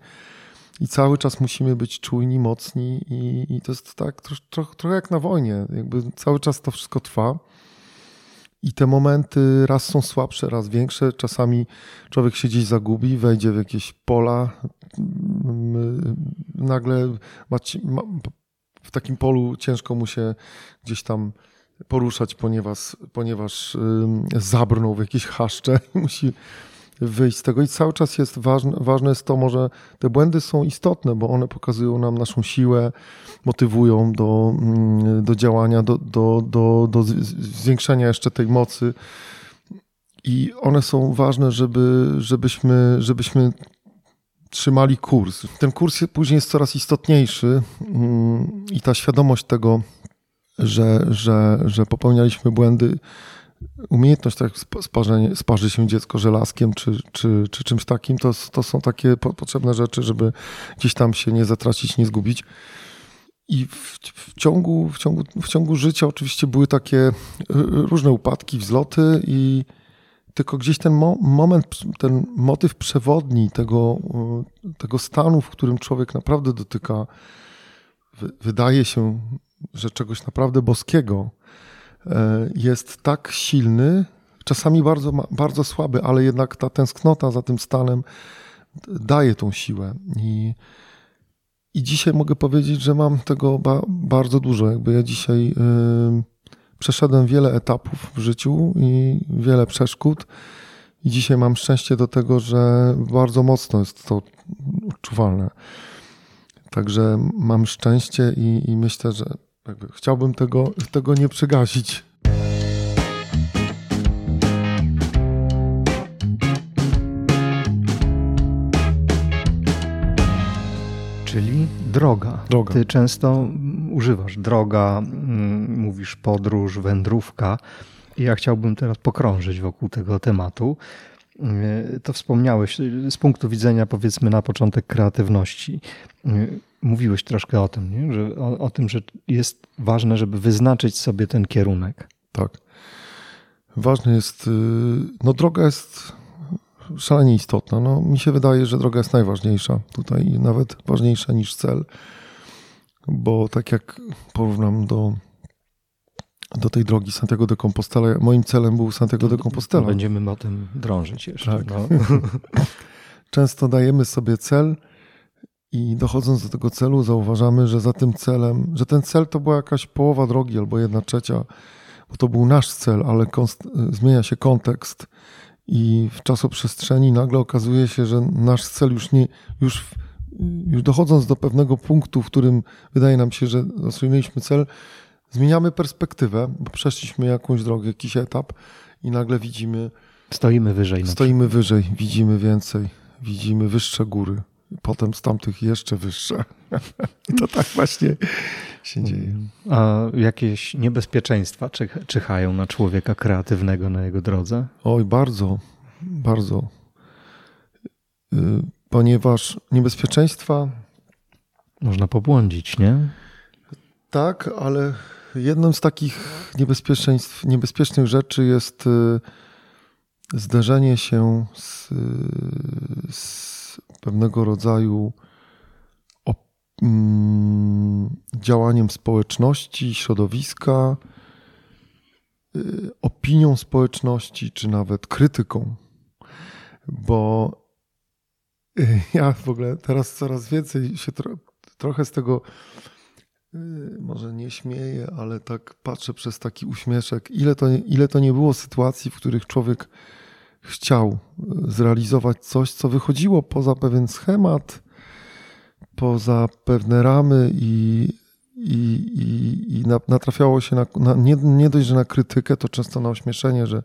[SPEAKER 1] I cały czas musimy być czujni, mocni, i, i to jest tak trochę, trochę jak na wojnie. Jakby cały czas to wszystko trwa. I te momenty raz są słabsze, raz większe. Czasami człowiek się gdzieś zagubi, wejdzie w jakieś pola, mm, nagle ma, w takim polu ciężko mu się gdzieś tam poruszać, ponieważ, ponieważ zabrnął w jakieś haszcze musi wyjść z tego. I cały czas jest ważne, ważne jest to, może te błędy są istotne, bo one pokazują nam naszą siłę, motywują do, do działania, do, do, do, do zwiększenia jeszcze tej mocy. I one są ważne, żeby, żebyśmy, żebyśmy trzymali kurs. Ten kurs później jest coraz istotniejszy mm, i ta świadomość tego, że, że, że popełnialiśmy błędy, umiejętność tak sparzenie, sparzy się dziecko żelazkiem czy, czy, czy czymś takim, to, to są takie potrzebne rzeczy, żeby gdzieś tam się nie zatracić, nie zgubić. I w, w, ciągu, w, ciągu, w ciągu życia oczywiście były takie y, różne upadki, wzloty i tylko gdzieś ten mo moment, ten motyw przewodni tego, e, tego stanu, w którym człowiek naprawdę dotyka, wydaje się, że czegoś naprawdę boskiego, e, jest tak silny, czasami bardzo, bardzo słaby, ale jednak ta tęsknota za tym stanem daje tą siłę. I, i dzisiaj mogę powiedzieć, że mam tego ba, bardzo dużo. Jakby ja dzisiaj y, przeszedłem wiele etapów w życiu i wiele przeszkód. I dzisiaj mam szczęście do tego, że bardzo mocno jest to odczuwalne. Także mam szczęście i, i myślę, że chciałbym tego, tego nie przegasić.
[SPEAKER 2] Czyli droga.
[SPEAKER 1] droga.
[SPEAKER 2] Ty często używasz droga, mm, mówisz podróż, wędrówka. I ja chciałbym teraz pokrążyć wokół tego tematu. Y, to wspomniałeś y, z punktu widzenia, powiedzmy, na początek kreatywności. Y, mówiłeś troszkę o tym, nie? Że, o, o tym, że jest ważne, żeby wyznaczyć sobie ten kierunek.
[SPEAKER 1] Tak. Ważne jest, no droga jest szalenie istotna. No, mi się wydaje, że droga jest najważniejsza tutaj, nawet ważniejsza niż cel, bo tak jak porównam do do tej drogi Santiago de Compostela. Moim celem był Santiago de Compostela.
[SPEAKER 2] Będziemy o tym drążyć jeszcze. Tak. No.
[SPEAKER 1] Często dajemy sobie cel i dochodząc do tego celu zauważamy, że za tym celem, że ten cel to była jakaś połowa drogi albo jedna trzecia, bo to był nasz cel, ale zmienia się kontekst i w czasoprzestrzeni nagle okazuje się, że nasz cel już nie, już, już dochodząc do pewnego punktu, w którym wydaje nam się, że osiągnęliśmy cel, zmieniamy perspektywę, bo przeszliśmy jakąś drogę, jakiś etap i nagle widzimy.
[SPEAKER 2] Stoimy wyżej.
[SPEAKER 1] Stoimy wyżej, widzimy więcej, widzimy wyższe góry. Potem z tamtych jeszcze wyższe. I to tak właśnie się dzieje.
[SPEAKER 2] A jakieś niebezpieczeństwa czyhają na człowieka kreatywnego na jego drodze?
[SPEAKER 1] Oj, bardzo, bardzo. Y, ponieważ niebezpieczeństwa.
[SPEAKER 2] Można pobłądzić, nie?
[SPEAKER 1] Tak, ale jedną z takich niebezpieczeństw, niebezpiecznych rzeczy jest y, zderzenie się z, z pewnego rodzaju działaniem społeczności, środowiska, y, opinią społeczności, czy nawet krytyką. Bo y, ja w ogóle teraz coraz więcej się tro, trochę z tego Y, może nie śmieję, ale tak patrzę przez taki uśmieszek. Ile to, ile to nie było sytuacji, w których człowiek chciał zrealizować coś, co wychodziło poza pewien schemat, poza pewne ramy i, i, i, i natrafiało się na, na nie, nie dość, że na krytykę, to często na ośmieszenie, że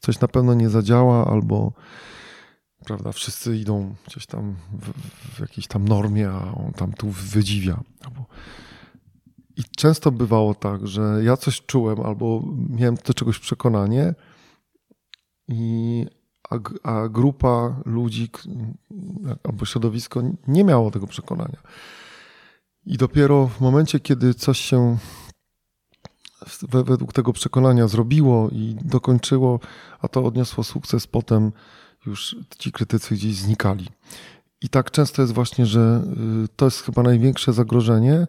[SPEAKER 1] coś na pewno nie zadziała albo prawda, wszyscy idą gdzieś tam w, w jakiejś tam normie, a on tam tu wydziwia. I często bywało tak, że ja coś czułem albo miałem do czegoś przekonanie, i, a, a grupa ludzi albo środowisko nie miało tego przekonania. I dopiero w momencie, kiedy coś się według tego przekonania zrobiło i dokończyło, a to odniosło sukces, potem już ci krytycy gdzieś znikali. I tak często jest właśnie, że y, to jest chyba największe zagrożenie,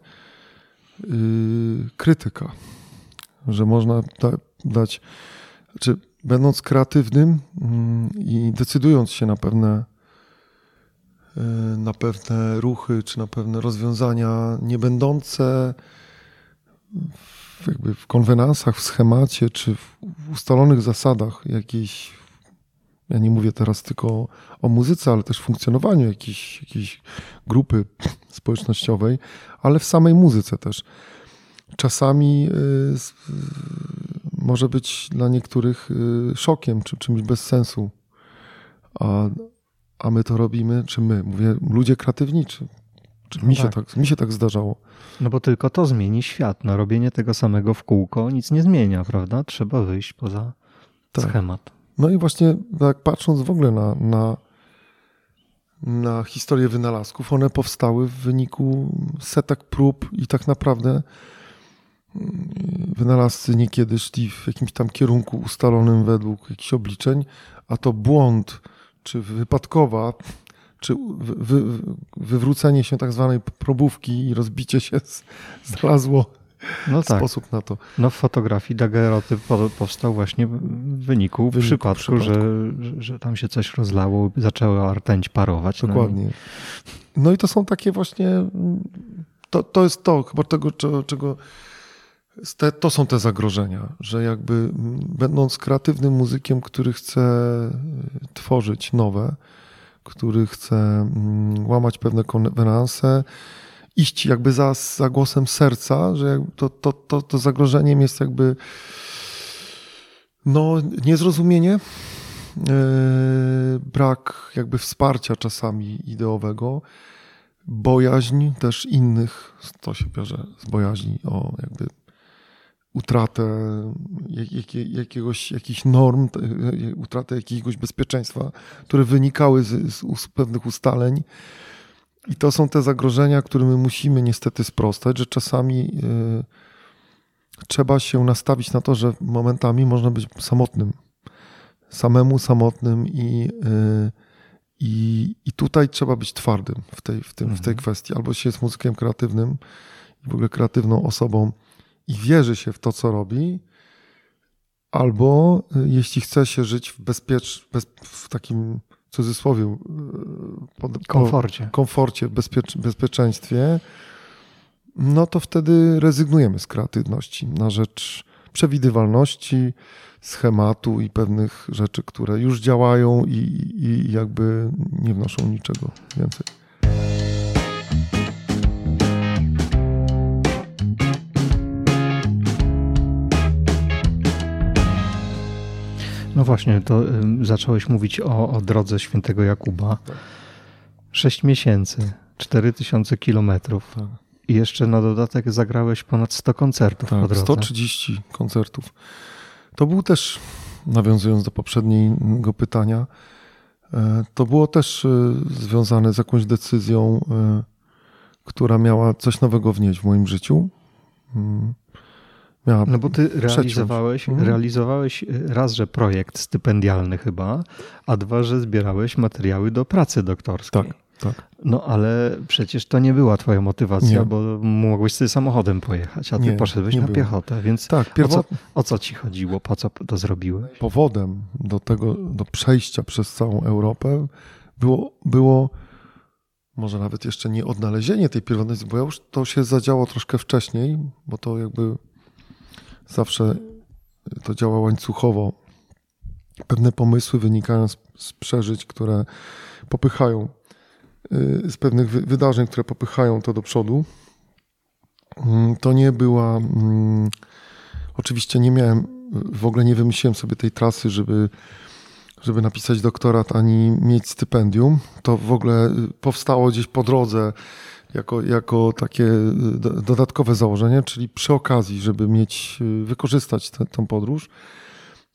[SPEAKER 1] yy, krytyka, że można da, dać, czy będąc kreatywnym yy, i decydując się na pewne yy, na pewne ruchy, czy na pewne rozwiązania, nie będące w, jakby w konwenansach, w schemacie, czy w ustalonych zasadach jakiejś, ja nie mówię teraz tylko o muzyce, ale też funkcjonowaniu jakiejś, jakiejś grupy społecznościowej, ale w samej muzyce też. Czasami y, może być dla niektórych y, szokiem czy czymś bez sensu. A, a my to robimy, czy my? Mówię, ludzie kreatywniczy. No mi, tak. Się tak, mi się tak zdarzało.
[SPEAKER 2] No bo tylko to zmieni świat. No, robienie tego samego w kółko nic nie zmienia, prawda? Trzeba wyjść poza tak. schemat.
[SPEAKER 1] No i właśnie tak patrząc w ogóle na, na na historię wynalazków. One powstały w wyniku setek prób i tak naprawdę wynalazcy niekiedy szli w jakimś tam kierunku ustalonym według jakichś obliczeń, a to błąd, czy wypadkowa, czy wy, wy, wywrócenie się tak zwanej probówki i rozbicie się z, znalazło
[SPEAKER 2] No tak.
[SPEAKER 1] sposób na to.
[SPEAKER 2] No w fotografii dagerotyp po- powstał właśnie w wyniku,
[SPEAKER 1] wyniku
[SPEAKER 2] przypadku,
[SPEAKER 1] przypadku.
[SPEAKER 2] Że, że, tam się coś rozlało, zaczęła rtęć parować. no i-
[SPEAKER 1] Dokładnie. No i to są takie właśnie. mm, To, to jest to, chyba tego, czego. Te, to są te zagrożenia, że jakby będąc kreatywnym muzykiem, który chce y, tworzyć nowe, który chce łamać pewne konwenanse, iść jakby za, za głosem serca, że to, to, to, to zagrożeniem jest jakby no, niezrozumienie, yy, brak jakby wsparcia czasami ideowego, bojaźń też innych, to się bierze z bojaźni o jakby utratę jak, jak, jakiegoś, jakichś norm, utratę jakiegoś bezpieczeństwa, które wynikały z, z, pewnych ustaleń. I to są te zagrożenia, które my musimy niestety sprostać, że czasami y, trzeba się nastawić na to, że momentami można być samotnym. Samemu samotnym i, y, i, i tutaj trzeba być twardym w tej, w, tym, w tej
[SPEAKER 2] Mhm.
[SPEAKER 1] kwestii. Albo się jest muzykiem kreatywnym i w ogóle kreatywną osobą i wierzy się w to, co robi, albo y, jeśli chce się żyć w bezpiecz, bez, w takim cudzysłowie, y, pod, po-
[SPEAKER 2] komforcie.
[SPEAKER 1] komforcie, bezpiecz, bezpieczeństwie, no to wtedy rezygnujemy z kreatywności na rzecz przewidywalności, schematu i pewnych rzeczy, które już działają i, i jakby nie wnoszą niczego więcej.
[SPEAKER 2] No właśnie, to ym, zacząłeś mówić o, o drodze świętego Jakuba. Sześć miesięcy, 4000 kilometrów
[SPEAKER 1] Tak.
[SPEAKER 2] i jeszcze na dodatek zagrałeś ponad 100 koncertów po
[SPEAKER 1] Tak,
[SPEAKER 2] drodze.
[SPEAKER 1] 130 koncertów. To był też, nawiązując do poprzedniego pytania, e, to było też e, związane z jakąś decyzją, e, która miała coś nowego wnieść w moim życiu. Miała,
[SPEAKER 2] No bo ty realizowałeś,
[SPEAKER 1] Mhm.
[SPEAKER 2] realizowałeś raz, że projekt stypendialny chyba, a dwa, że zbierałeś materiały do pracy doktorskiej.
[SPEAKER 1] Tak, tak.
[SPEAKER 2] No ale przecież to nie była twoja motywacja,
[SPEAKER 1] Nie.
[SPEAKER 2] bo mogłeś sobie samochodem pojechać, a ty
[SPEAKER 1] Nie,
[SPEAKER 2] poszedłeś
[SPEAKER 1] nie
[SPEAKER 2] na
[SPEAKER 1] było.
[SPEAKER 2] piechotę, więc
[SPEAKER 1] Tak,
[SPEAKER 2] o co, o co ci chodziło? Po co to zrobiłeś?
[SPEAKER 1] powodem do tego, do przejścia przez całą Europę było, było może nawet jeszcze nie odnalezienie tej pierwotności, bo ja już to się zadziało troszkę wcześniej, bo to jakby zawsze to działa łańcuchowo. Pewne pomysły wynikają z, z przeżyć, które popychają, y, z pewnych wy, wydarzeń, które popychają to do przodu. Mm, To nie była. mm, Oczywiście nie miałem, w ogóle nie wymyśliłem sobie tej trasy, żeby, żeby napisać doktorat ani mieć stypendium. To w ogóle y, powstało gdzieś po drodze jako, jako takie y, do, dodatkowe założenie, czyli przy okazji, żeby mieć, y, wykorzystać tę podróż.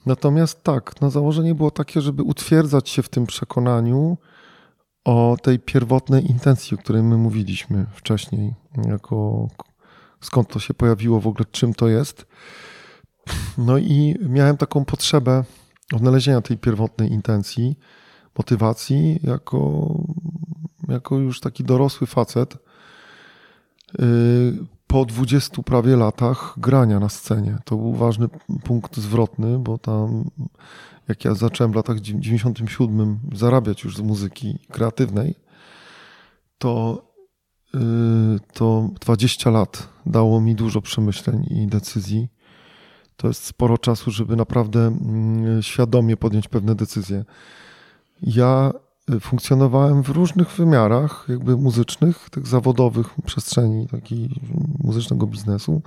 [SPEAKER 1] Natomiast tak, no założenie było takie, żeby utwierdzać się w tym przekonaniu o tej pierwotnej intencji, o której my mówiliśmy wcześniej, jako skąd to się pojawiło, w ogóle czym to jest. No i miałem taką potrzebę odnalezienia tej pierwotnej intencji, motywacji, jako, jako już taki dorosły facet. Po 20 prawie latach grania na scenie. To był ważny punkt zwrotny, bo tam, jak ja zacząłem w latach 97 zarabiać już z muzyki kreatywnej, to, yy, to 20 lat dało mi dużo przemyśleń i decyzji to jest sporo czasu, żeby naprawdę mm, świadomie podjąć pewne decyzje. Ja y, funkcjonowałem w różnych wymiarach, jakby muzycznych, tych zawodowych przestrzeni takiej muzycznego biznesu.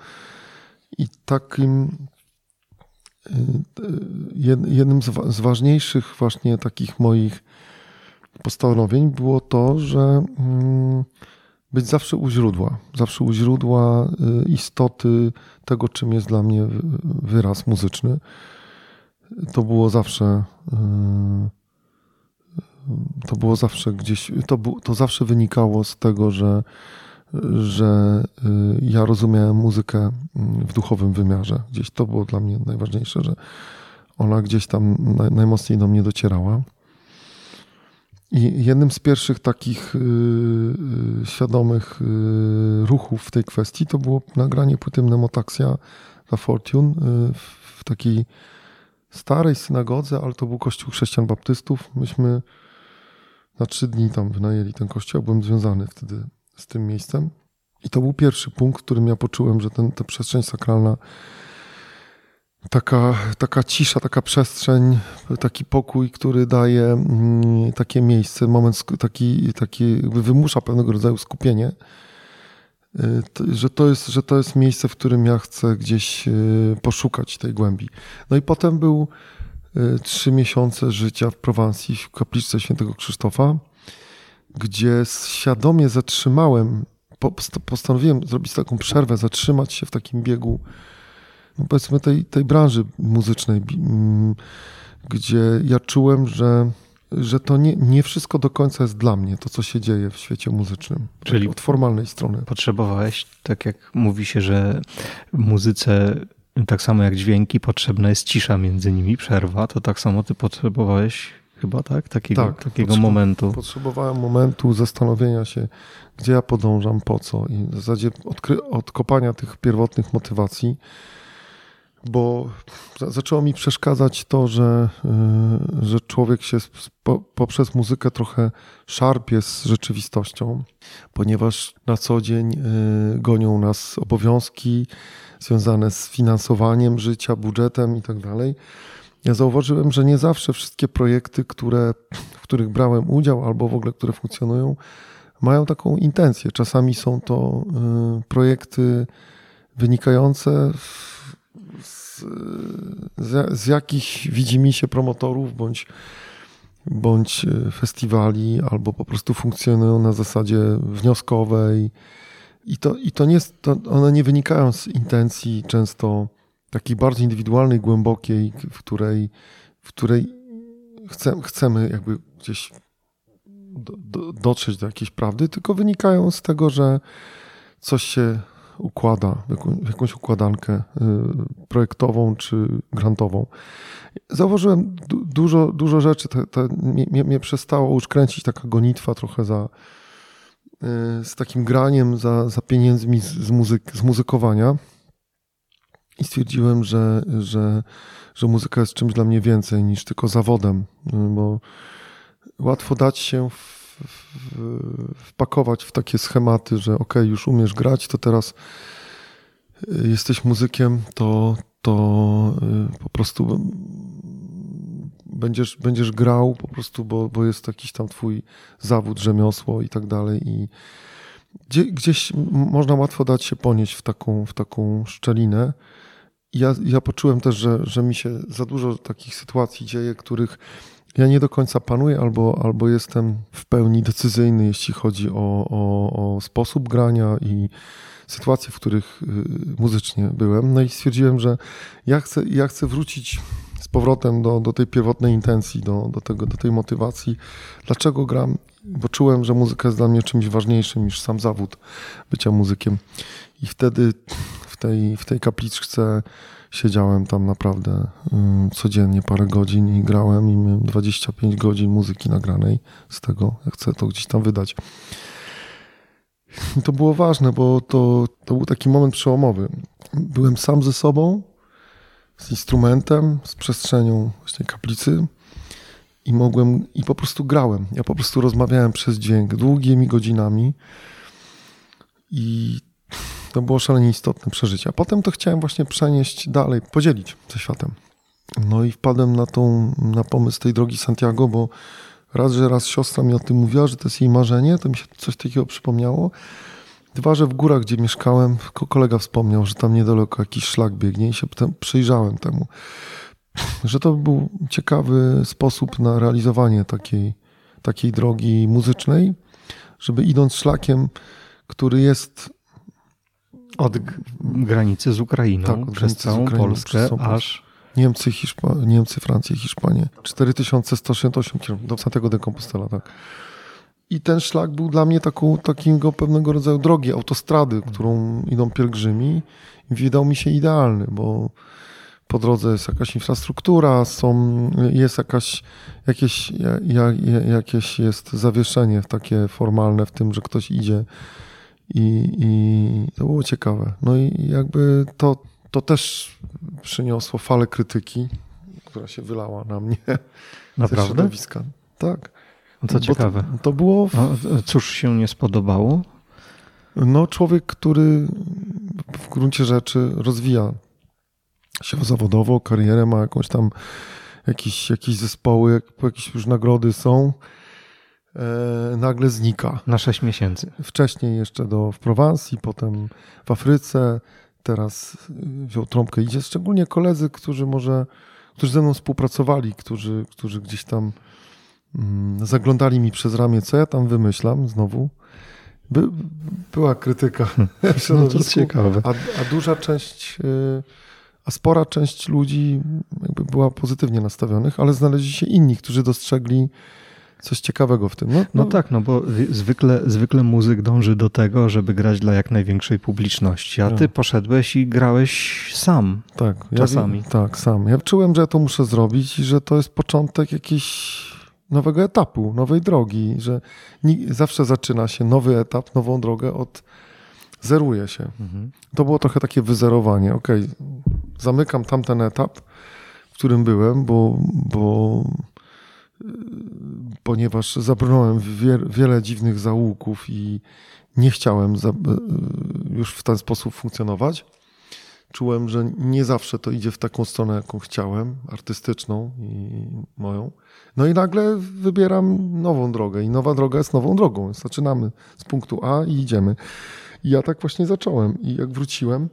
[SPEAKER 1] I takim y, jed- jednym z, wa- z ważniejszych właśnie takich moich postanowień było to, że mm, być zawsze u źródła, zawsze u źródła y, istoty tego, czym jest dla mnie wy- wyraz muzyczny. To było zawsze. y, To było zawsze gdzieś. To, to zawsze wynikało z tego, że, że y, ja rozumiałem muzykę mm, w duchowym wymiarze. Gdzieś to było dla mnie najważniejsze, że ona gdzieś tam naj, najmocniej do mnie docierała. I jednym z pierwszych takich yy, świadomych yy, ruchów w tej kwestii to było nagranie płyty Mnemotaxia dla Fortune yy, w takiej starej synagodze, ale to był kościół chrześcijan baptystów. Myśmy na trzy dni tam wynajęli ten kościół. Byłem związany wtedy z tym miejscem. I to był pierwszy punkt, w którym ja poczułem, że ten, ta przestrzeń sakralna, taka, taka cisza, taka przestrzeń, taki pokój, który daje mm, takie miejsce, moment taki, taki wymusza pewnego rodzaju skupienie, y, że to, jest, że to jest miejsce, w którym ja chcę gdzieś y, poszukać tej głębi. No i potem był trzy miesiące życia w Prowansji, w kapliczce świętego Krzysztofa, gdzie świadomie zatrzymałem postanowiłem zrobić taką przerwę, zatrzymać się w takim biegu, no powiedzmy, tej, tej branży muzycznej, gdzie ja czułem, że, że to nie, nie wszystko do końca jest dla mnie, to co się dzieje w świecie muzycznym. Czyli tak od formalnej strony.
[SPEAKER 2] Potrzebowałeś, tak jak mówi się, że w muzyce tak samo jak dźwięki, potrzebna jest cisza między nimi, przerwa, to tak samo ty potrzebowałeś chyba, tak? Takiego, tak, takiego momentu.
[SPEAKER 1] Potrzebowałem momentu zastanowienia się, gdzie ja podążam, po co i w zasadzie odkopania tych pierwotnych motywacji, bo zaczęło mi przeszkadzać to, że, y, że człowiek się poprzez muzykę trochę szarpie z rzeczywistością, ponieważ na co dzień y, gonią nas obowiązki związane z finansowaniem życia, budżetem i tak dalej ja zauważyłem, że nie zawsze wszystkie projekty, które, w których brałem udział albo w ogóle które funkcjonują, mają taką intencję. Czasami są to y, projekty wynikające z, z, z jakichś widzimisię promotorów bądź, bądź y, festiwali, albo po prostu funkcjonują na zasadzie wnioskowej. I to, i to nie, to one nie wynikają z intencji często takiej bardzo indywidualnej, głębokiej, w której, w której chce, chcemy jakby gdzieś do, do, dotrzeć do jakiejś prawdy, tylko wynikają z tego, że coś się układa jakąś układankę y, projektową czy grantową. Zauważyłem du, dużo, dużo rzeczy, te, te, mnie, mnie przestało już kręcić taka gonitwa trochę za z takim graniem za, za pieniędzmi z, z, muzyk, z muzykowania. I stwierdziłem, że, że, że muzyka jest czymś dla mnie więcej niż tylko zawodem, bo łatwo dać się w, w, wpakować w takie schematy, że ok, już umiesz grać, to teraz y, jesteś muzykiem, to, to y, po prostu będziesz, będziesz grał po prostu, bo, bo jest jakiś tam twój zawód, rzemiosło i tak dalej i gdzieś można łatwo dać się ponieść w taką, w taką szczelinę, ja, ja poczułem też, że, że mi się za dużo takich sytuacji dzieje, których ja nie do końca panuję albo, albo jestem w pełni decyzyjny, jeśli chodzi o, o, o sposób grania i sytuacje, w których y, muzycznie byłem. No i stwierdziłem, że ja chcę, ja chcę wrócić powrotem do, do tej pierwotnej intencji, do, do, tego, do tej motywacji. Dlaczego gram? Bo czułem, że muzyka jest dla mnie czymś ważniejszym niż sam zawód bycia muzykiem. I wtedy tej, w tej kapliczce siedziałem tam naprawdę codziennie parę godzin i grałem i miałem 25 godzin muzyki nagranej z tego. Ja chcę to gdzieś tam wydać. I to było ważne, bo to, to był taki moment przełomowy. Byłem sam ze sobą, z instrumentem, z przestrzenią właśnie kaplicy i mogłem, i po prostu grałem. Ja po prostu rozmawiałem przez dźwięk długimi godzinami i to było szalenie istotne przeżycie. A potem to chciałem właśnie przenieść dalej, podzielić ze światem. No i wpadłem na, tą, na pomysł tej drogi Santiago, bo raz, że raz siostra mi o tym mówiła, że to jest jej marzenie, to mi się coś takiego przypomniało. Dwa, że w górach, gdzie mieszkałem, kolega wspomniał, że tam niedaleko jakiś szlak biegnie i się przyjrzałem temu. Że to był ciekawy sposób na realizowanie takiej, takiej drogi muzycznej, żeby idąc szlakiem, który jest
[SPEAKER 2] od granicy z Ukrainą tak, przez całą Ukrainą, Polskę przez aż...
[SPEAKER 1] Niemcy, Hiszpa... Niemcy, Francja, Hiszpanię. 4168 km do Santiago de Compostela, tak. I ten szlak był dla mnie taką, takiego pewnego rodzaju drogi, autostrady, którą idą pielgrzymi. I wydał mi się idealny, bo po drodze jest jakaś infrastruktura, są, jest jakaś, jakieś, ja, jakieś jest zawieszenie takie formalne w tym, że ktoś idzie i, i to było ciekawe. No i jakby to, to też przyniosło falę krytyki, która się wylała na mnie.
[SPEAKER 2] Naprawdę?
[SPEAKER 1] Tak.
[SPEAKER 2] No to ciekawe.
[SPEAKER 1] To, to było. W...
[SPEAKER 2] cóż się nie spodobało?
[SPEAKER 1] No, człowiek, który w gruncie rzeczy rozwija się zawodowo, karierę, ma jakąś tam jakieś, jakieś zespoły, jakieś już nagrody są, e, nagle znika.
[SPEAKER 2] Na 6 miesięcy.
[SPEAKER 1] Wcześniej jeszcze do, w Prowansji, potem w Afryce, teraz wziął trąbkę. Idzie szczególnie koledzy, którzy może, którzy ze mną współpracowali, którzy, którzy gdzieś tam zaglądali mi przez ramię, co ja tam wymyślam znowu. By, była krytyka.
[SPEAKER 2] No to ciekawe.
[SPEAKER 1] A, a duża część, y, a spora część ludzi jakby była pozytywnie nastawionych, ale znaleźli się inni, którzy dostrzegli coś ciekawego w tym.
[SPEAKER 2] No, no, no, tak, no bo zwykle, zwykle muzyk dąży do tego, żeby grać dla jak największej publiczności, a ty no. poszedłeś i grałeś sam. Tak, czasami.
[SPEAKER 1] Ja, tak, sam. Ja czułem, że ja to muszę zrobić i że to jest początek jakiejś nowego etapu, nowej drogi, że zawsze zaczyna się nowy etap, nową drogę od zeruje się. Mhm. To było trochę takie wyzerowanie. Ok, zamykam tamten etap, w którym byłem, bo, bo ponieważ zabrnąłem wie, wiele dziwnych zaułków i nie chciałem za, już w ten sposób funkcjonować. Czułem, że nie zawsze to idzie w taką stronę, jaką chciałem, artystyczną i moją. No i nagle wybieram nową drogę i nowa droga jest nową drogą. Zaczynamy z punktu A i idziemy. I ja tak właśnie zacząłem. I jak wróciłem,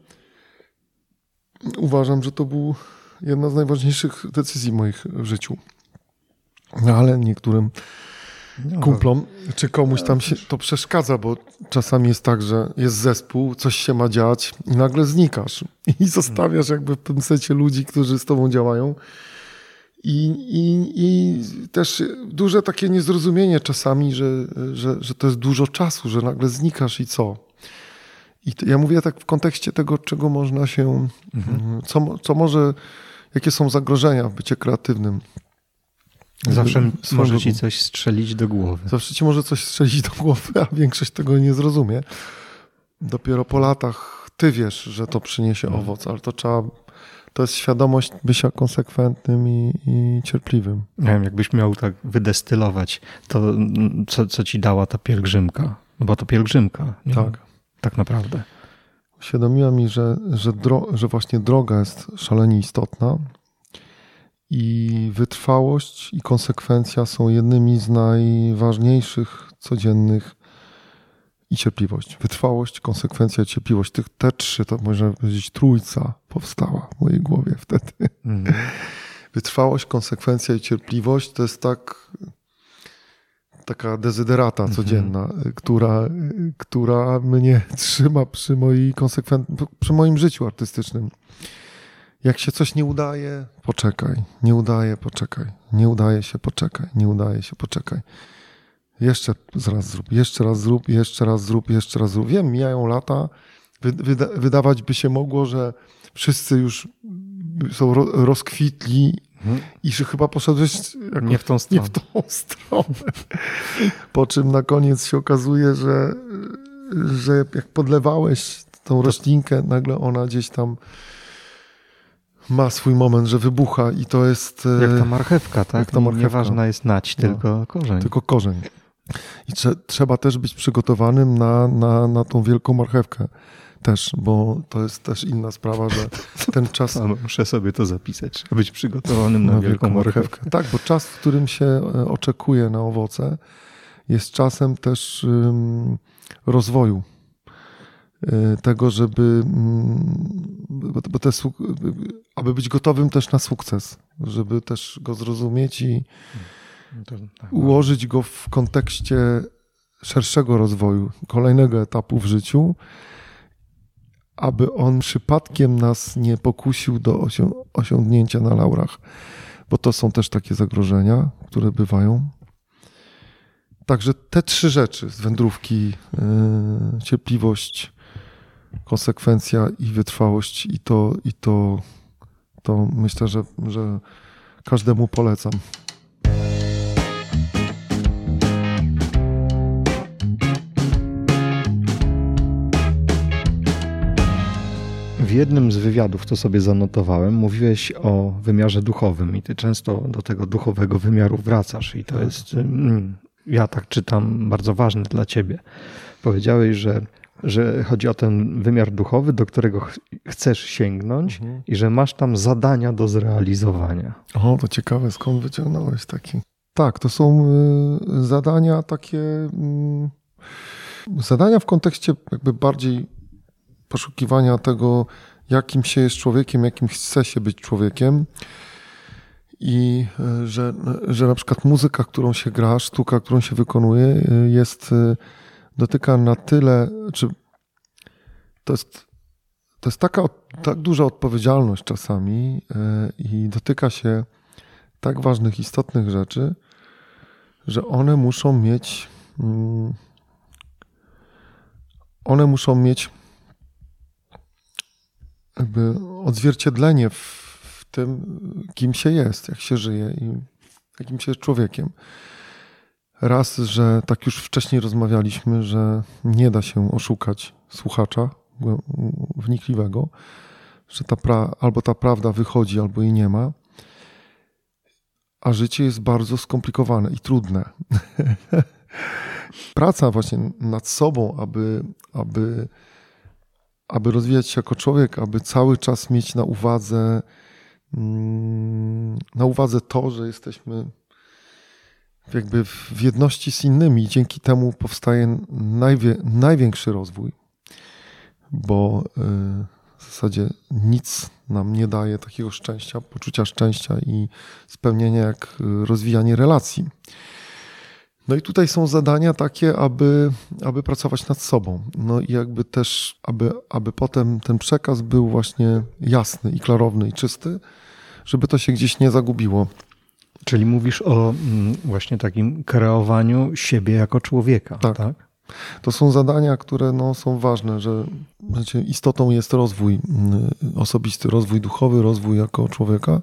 [SPEAKER 1] uważam, że to był jedna z najważniejszych decyzji moich w życiu. No ale niektórym no, kumplom, czy komuś tam się to przeszkadza, bo czasami jest tak, że jest zespół, coś się ma dziać i nagle znikasz i zostawiasz jakby w tym sensie ludzi, którzy z tobą działają. I, i, I też duże takie niezrozumienie czasami, że, że, że to jest dużo czasu, że nagle znikasz i co? I ja mówię tak w kontekście tego, czego można się, mhm. co, co może, jakie są zagrożenia w bycie kreatywnym.
[SPEAKER 2] Zawsze może ci coś strzelić do głowy.
[SPEAKER 1] Zawsze ci może coś strzelić do głowy, a większość tego nie zrozumie. Dopiero po latach ty wiesz, że to przyniesie mhm. owoc, ale to trzeba. To jest świadomość bycia konsekwentnym i, i cierpliwym.
[SPEAKER 2] Nie wiem, jakbyś miał tak wydestylować, to co, co ci dała ta pielgrzymka? No bo to pielgrzymka. Nie?
[SPEAKER 1] Tak.
[SPEAKER 2] Tak naprawdę.
[SPEAKER 1] Uświadomiła mi, że, że, dro, że właśnie droga jest szalenie istotna i wytrwałość i konsekwencja są jednymi z najważniejszych codziennych i cierpliwość. Wytrwałość, konsekwencja i cierpliwość. Tych, te trzy, to można powiedzieć trójca powstała w mojej głowie wtedy. Mhm. Wytrwałość, konsekwencja i cierpliwość to jest tak taka dezyderata mhm. codzienna, mhm. która, która mnie trzyma przy, mojej konsekwent... przy moim życiu artystycznym. Jak się coś nie udaje, poczekaj. Nie udaje, poczekaj. Nie udaje się, poczekaj. Nie udaje się, poczekaj. Jeszcze raz zrób, jeszcze raz zrób, jeszcze raz zrób, jeszcze raz zrób. Wiem, mijają lata. Wyda wydawać by się mogło, że wszyscy już są ro rozkwitli mhm. i że chyba poszedłeś
[SPEAKER 2] nie w tą stronę.
[SPEAKER 1] Nie w tą stronę. po czym na koniec się okazuje, że, że jak podlewałeś tą roślinkę, nagle ona gdzieś tam ma swój moment, że wybucha i to jest...
[SPEAKER 2] E, jak ta marchewka, tak? Jak ta marchewka. Nieważna jest nać, no, tylko korzeń.
[SPEAKER 1] Tylko korzeń. I trze trzeba też być przygotowanym na, na, na tą wielką marchewkę też, bo to jest też inna sprawa, że ten czas...
[SPEAKER 2] A muszę sobie to zapisać, być przygotowanym na, na wielką, wielką marchewkę. marchewkę.
[SPEAKER 1] Tak, bo czas, w którym się e, oczekuje na owoce, jest czasem też um, rozwoju tego, żeby, mm, bo te, aby być gotowym też na sukces, żeby też go zrozumieć i tak, ułożyć go w kontekście szerszego rozwoju, kolejnego etapu w życiu, aby on przypadkiem nas nie pokusił do osiągnięcia na laurach, bo to są też takie zagrożenia, które bywają. Także te trzy rzeczy z wędrówki, yy, cierpliwość, konsekwencja i wytrwałość i to, i to, to myślę, że, że każdemu polecam.
[SPEAKER 2] W jednym z wywiadów, to sobie zanotowałem, mówiłeś o wymiarze duchowym i ty często do tego duchowego wymiaru wracasz i to tak. jest, mm, ja tak czytam, bardzo ważne dla ciebie. Powiedziałeś, że, że chodzi o ten wymiar duchowy, do którego ch chcesz sięgnąć mhm. i że masz tam zadania do zrealizowania.
[SPEAKER 1] O, to ciekawe, skąd wyciągnąłeś taki? Tak, to są y, zadania takie, y, zadania w kontekście jakby bardziej poszukiwania tego, jakim się jest człowiekiem, jakim chce się być człowiekiem. I e, że, że na przykład muzyka, którą się gra, sztuka, którą się wykonuje, e, jest, e, dotyka na tyle, czy to jest, to jest taka tak duża odpowiedzialność czasami i dotyka się tak ważnych, istotnych rzeczy, że one muszą mieć. Mm, one muszą mieć jakby odzwierciedlenie w tym, kim się jest, jak się żyje i jakim się jest człowiekiem. Raz, że tak już wcześniej rozmawialiśmy, że nie da się oszukać słuchacza wnikliwego, że ta pra- albo ta prawda wychodzi, albo jej nie ma. A życie jest bardzo skomplikowane i trudne. Praca właśnie nad sobą, aby, aby aby rozwijać się jako człowiek, aby cały czas mieć na uwadze, mm, na uwadze to, że jesteśmy jakby w jedności z innymi dzięki temu powstaje najwie, największy rozwój, bo y, w zasadzie nic nam nie daje takiego szczęścia, poczucia szczęścia i spełnienia jak rozwijanie relacji. No i tutaj są zadania takie, aby, aby pracować nad sobą. No i jakby też, aby, aby potem ten przekaz był właśnie jasny i klarowny i czysty, żeby to się gdzieś nie zagubiło.
[SPEAKER 2] Czyli mówisz o mm, właśnie takim kreowaniu siebie jako człowieka, tak? tak?
[SPEAKER 1] To są zadania, które no, są ważne, że znaczy, istotą jest rozwój mm, osobisty, rozwój duchowy, rozwój jako człowieka.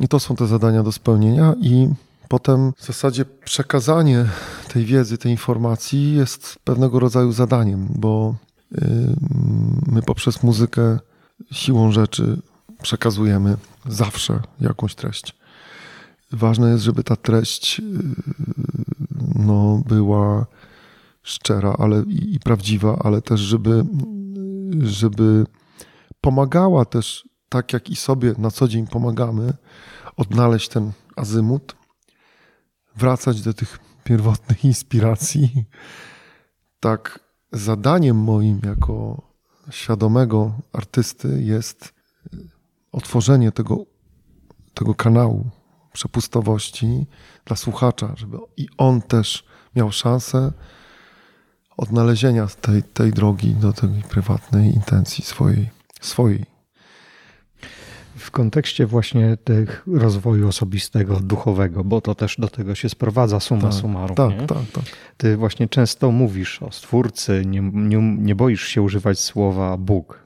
[SPEAKER 1] I to są te zadania do spełnienia i Potem w zasadzie przekazanie tej wiedzy, tej informacji jest pewnego rodzaju zadaniem, bo y, my poprzez muzykę siłą rzeczy przekazujemy zawsze jakąś treść. Ważne jest, żeby ta treść y, no, była szczera ale i, i prawdziwa, ale też, żeby, żeby pomagała też, tak jak i sobie na co dzień pomagamy, odnaleźć ten azymut, wracać do tych pierwotnych inspiracji. Tak, zadaniem moim jako świadomego artysty jest otworzenie tego, tego kanału przepustowości dla słuchacza, żeby i on też miał szansę odnalezienia tej, tej drogi do tej prywatnej intencji swojej. swojej
[SPEAKER 2] w kontekście właśnie tych rozwoju osobistego, duchowego, bo to też do tego się sprowadza suma tak, summarum.
[SPEAKER 1] Tak, nie? tak, tak.
[SPEAKER 2] Ty właśnie często mówisz o stwórcy, nie, nie, nie boisz się używać słowa Bóg.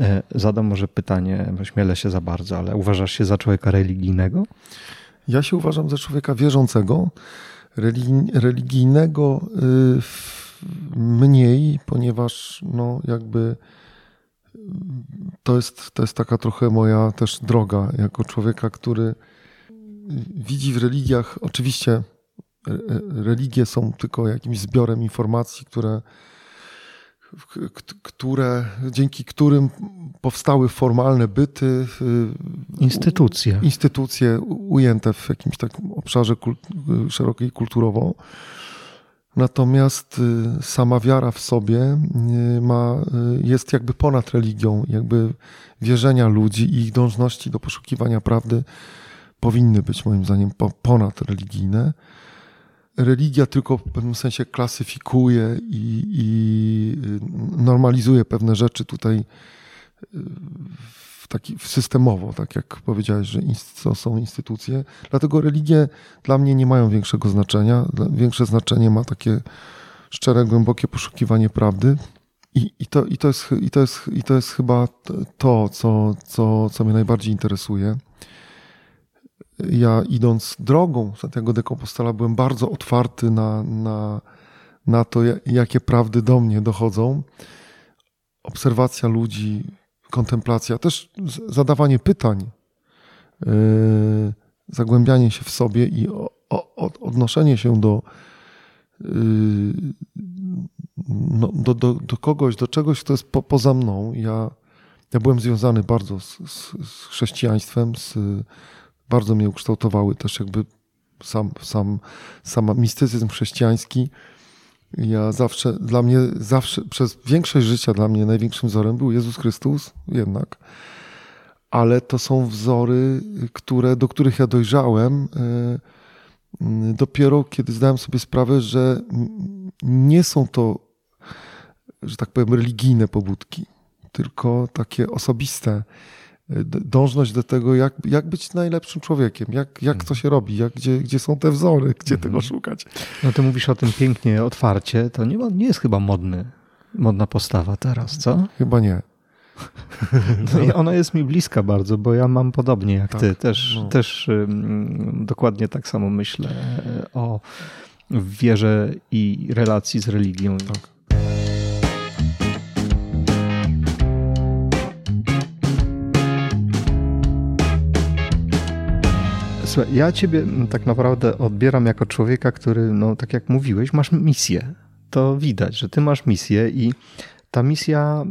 [SPEAKER 2] E, zadam może pytanie, śmielę się za bardzo, ale uważasz się za człowieka religijnego?
[SPEAKER 1] Ja się uważam za człowieka wierzącego, religijnego y, mniej, ponieważ no jakby to jest, to jest taka trochę moja też droga jako człowieka, który widzi w religiach, oczywiście religie są tylko jakimś zbiorem informacji, które, które dzięki którym powstały formalne byty,
[SPEAKER 2] instytucje,
[SPEAKER 1] instytucje ujęte w jakimś takim obszarze kult, szerokiej kulturowo. Natomiast y, sama wiara w sobie y, ma, y, jest jakby ponad religią, jakby wierzenia ludzi i ich dążności do poszukiwania prawdy powinny być moim zdaniem ponad religijne. Religia tylko w pewnym sensie klasyfikuje i, i normalizuje pewne rzeczy tutaj taki systemowo, tak jak powiedziałeś, że to są instytucje. Dlatego religie dla mnie nie mają większego znaczenia. Większe znaczenie ma takie szczere, głębokie poszukiwanie prawdy I, i, to, i, to, jest, i, to, jest, I to jest chyba to, co, co, co mnie najbardziej interesuje. Ja idąc drogą Santiago de Compostela byłem bardzo otwarty na, na, na to, jakie prawdy do mnie dochodzą. Obserwacja ludzi, kontemplacja, też zadawanie pytań, yy, zagłębianie się w sobie i o, o, odnoszenie się do, yy, no, do, do, do, kogoś, do czegoś, kto jest po, poza mną. Ja, ja byłem związany bardzo z, z, z chrześcijaństwem, z, bardzo mnie ukształtowały też jakby sam, sam, sam mistycyzm chrześcijański. Ja zawsze, dla mnie, zawsze, przez większość życia dla mnie największym wzorem był Jezus Chrystus, jednak. Ale to są wzory, które, do których ja dojrzałem e, dopiero kiedy zdałem sobie sprawę, że nie są to, że tak powiem, religijne pobudki, tylko takie osobiste dążność do tego, jak, jak być najlepszym człowiekiem, jak, jak to się robi, jak, gdzie, gdzie są te wzory, gdzie tego mhm. szukać.
[SPEAKER 2] No ty mówisz o tym pięknie, otwarcie, to nie, nie jest chyba modny, modna postawa teraz, co?
[SPEAKER 1] Chyba nie.
[SPEAKER 2] No ona jest mi bliska bardzo, bo ja mam podobnie jak tak, ty. Też, no. też um, dokładnie tak samo myślę o wierze i relacji z religią. Tak. Słuchaj, ja ciebie tak naprawdę odbieram jako człowieka, który, no tak jak mówiłeś, masz misję. To widać, że ty masz misję i ta misja,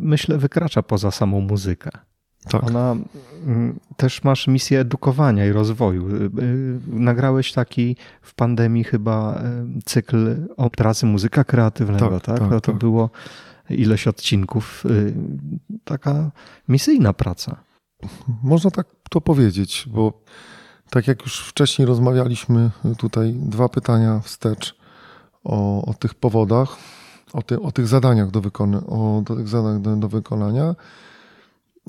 [SPEAKER 2] myślę, wykracza poza samą muzykę. Tak. Ona też masz misję edukowania i rozwoju. Y, y, nagrałeś taki w pandemii chyba y, cykl o pracy muzyka kreatywnego, tak? tak? tak no to tak. było ileś odcinków. Taka misyjna praca.
[SPEAKER 1] Można tak to powiedzieć, bo tak jak już wcześniej rozmawialiśmy tutaj, dwa pytania wstecz o, o tych powodach, o, ty, o tych zadaniach do, o do tych zadań do, do wykonania.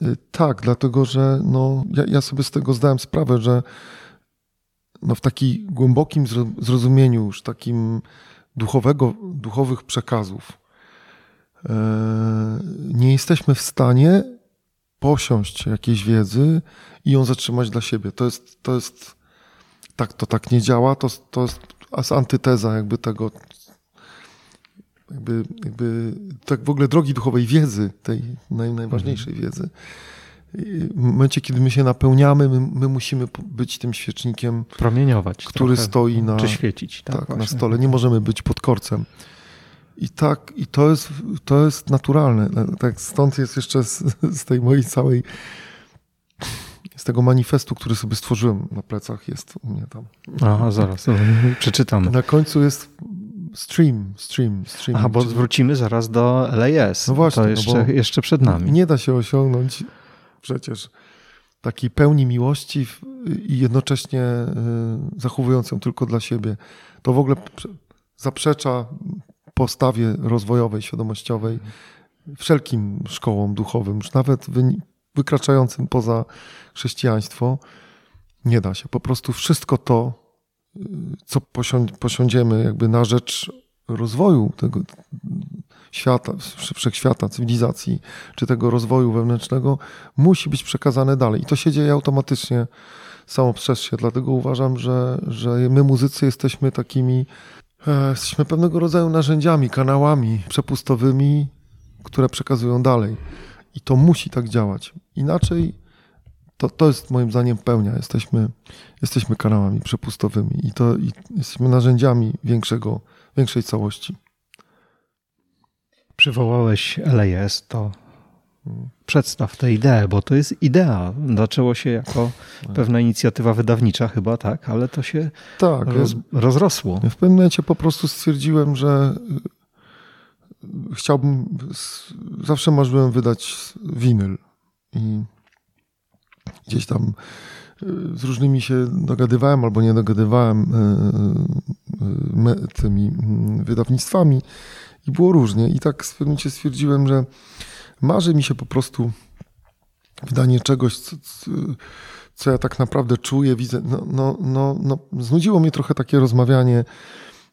[SPEAKER 1] Y, tak, dlatego że no, ja, ja, sobie z tego zdałem sprawę, że no, w takim głębokim zrozumieniu, już takim duchowego, duchowych przekazów, e, nie jesteśmy w stanie posiąść jakiejś wiedzy i ją zatrzymać dla siebie. To jest, to jest tak, to tak nie działa, to, to jest antyteza jakby tego, jakby, jakby tak w ogóle drogi duchowej wiedzy, tej naj, najważniejszej mhm. wiedzy. w momencie, kiedy my się napełniamy, my, my musimy być tym świecznikiem,
[SPEAKER 2] promieniować,
[SPEAKER 1] który stoi na,
[SPEAKER 2] czy świecić,
[SPEAKER 1] tak, tak na stole. Nie możemy być pod korcem. I tak, i to jest, to jest naturalne. Tak, stąd jest jeszcze z, z tej mojej całej, z tego manifestu, który sobie stworzyłem na plecach, jest u mnie tam.
[SPEAKER 2] Aha, zaraz, przeczytam.
[SPEAKER 1] Na końcu jest stream, stream, stream.
[SPEAKER 2] Aha, bo wrócimy zaraz do LAS. No właśnie. To jeszcze, no jeszcze przed nami.
[SPEAKER 1] Nie da się osiągnąć przecież takiej pełni miłości i jednocześnie y, zachowując ją tylko dla siebie. To w ogóle zaprzecza postawie rozwojowej, świadomościowej, wszelkim szkołom duchowym, już nawet wykraczającym poza chrześcijaństwo, nie da się. Po prostu wszystko to, co posiądziemy jakby na rzecz rozwoju tego świata, wszechświata, cywilizacji, czy tego rozwoju wewnętrznego, musi być przekazane dalej. I to się dzieje automatycznie samo przez się. Dlatego uważam, że, że my muzycy jesteśmy takimi jesteśmy pewnego rodzaju narzędziami, kanałami przepustowymi, które przekazują dalej. I to musi tak działać. Inaczej to, to jest moim zdaniem pełnia. Jesteśmy, jesteśmy kanałami przepustowymi i to i jesteśmy narzędziami większego, większej całości.
[SPEAKER 2] Przywołałeś LAS, to Przedstaw tę ideę, bo to jest idea. Zaczęło się jako pewna inicjatywa wydawnicza chyba, tak, ale to się tak, roz, rozrosło.
[SPEAKER 1] W pewnym momencie po prostu stwierdziłem, że y, chciałbym, zawsze marzyłem wydać winyl i gdzieś tam y, z różnymi się dogadywałem albo nie dogadywałem y, tymi mm, wydawnictwami i było różnie. I tak w pewnym momencie stwierdziłem, że Marzy mi się po prostu wydanie czegoś, co, co ja tak naprawdę czuję, widzę. No, no, no, no, znudziło mnie trochę takie rozmawianie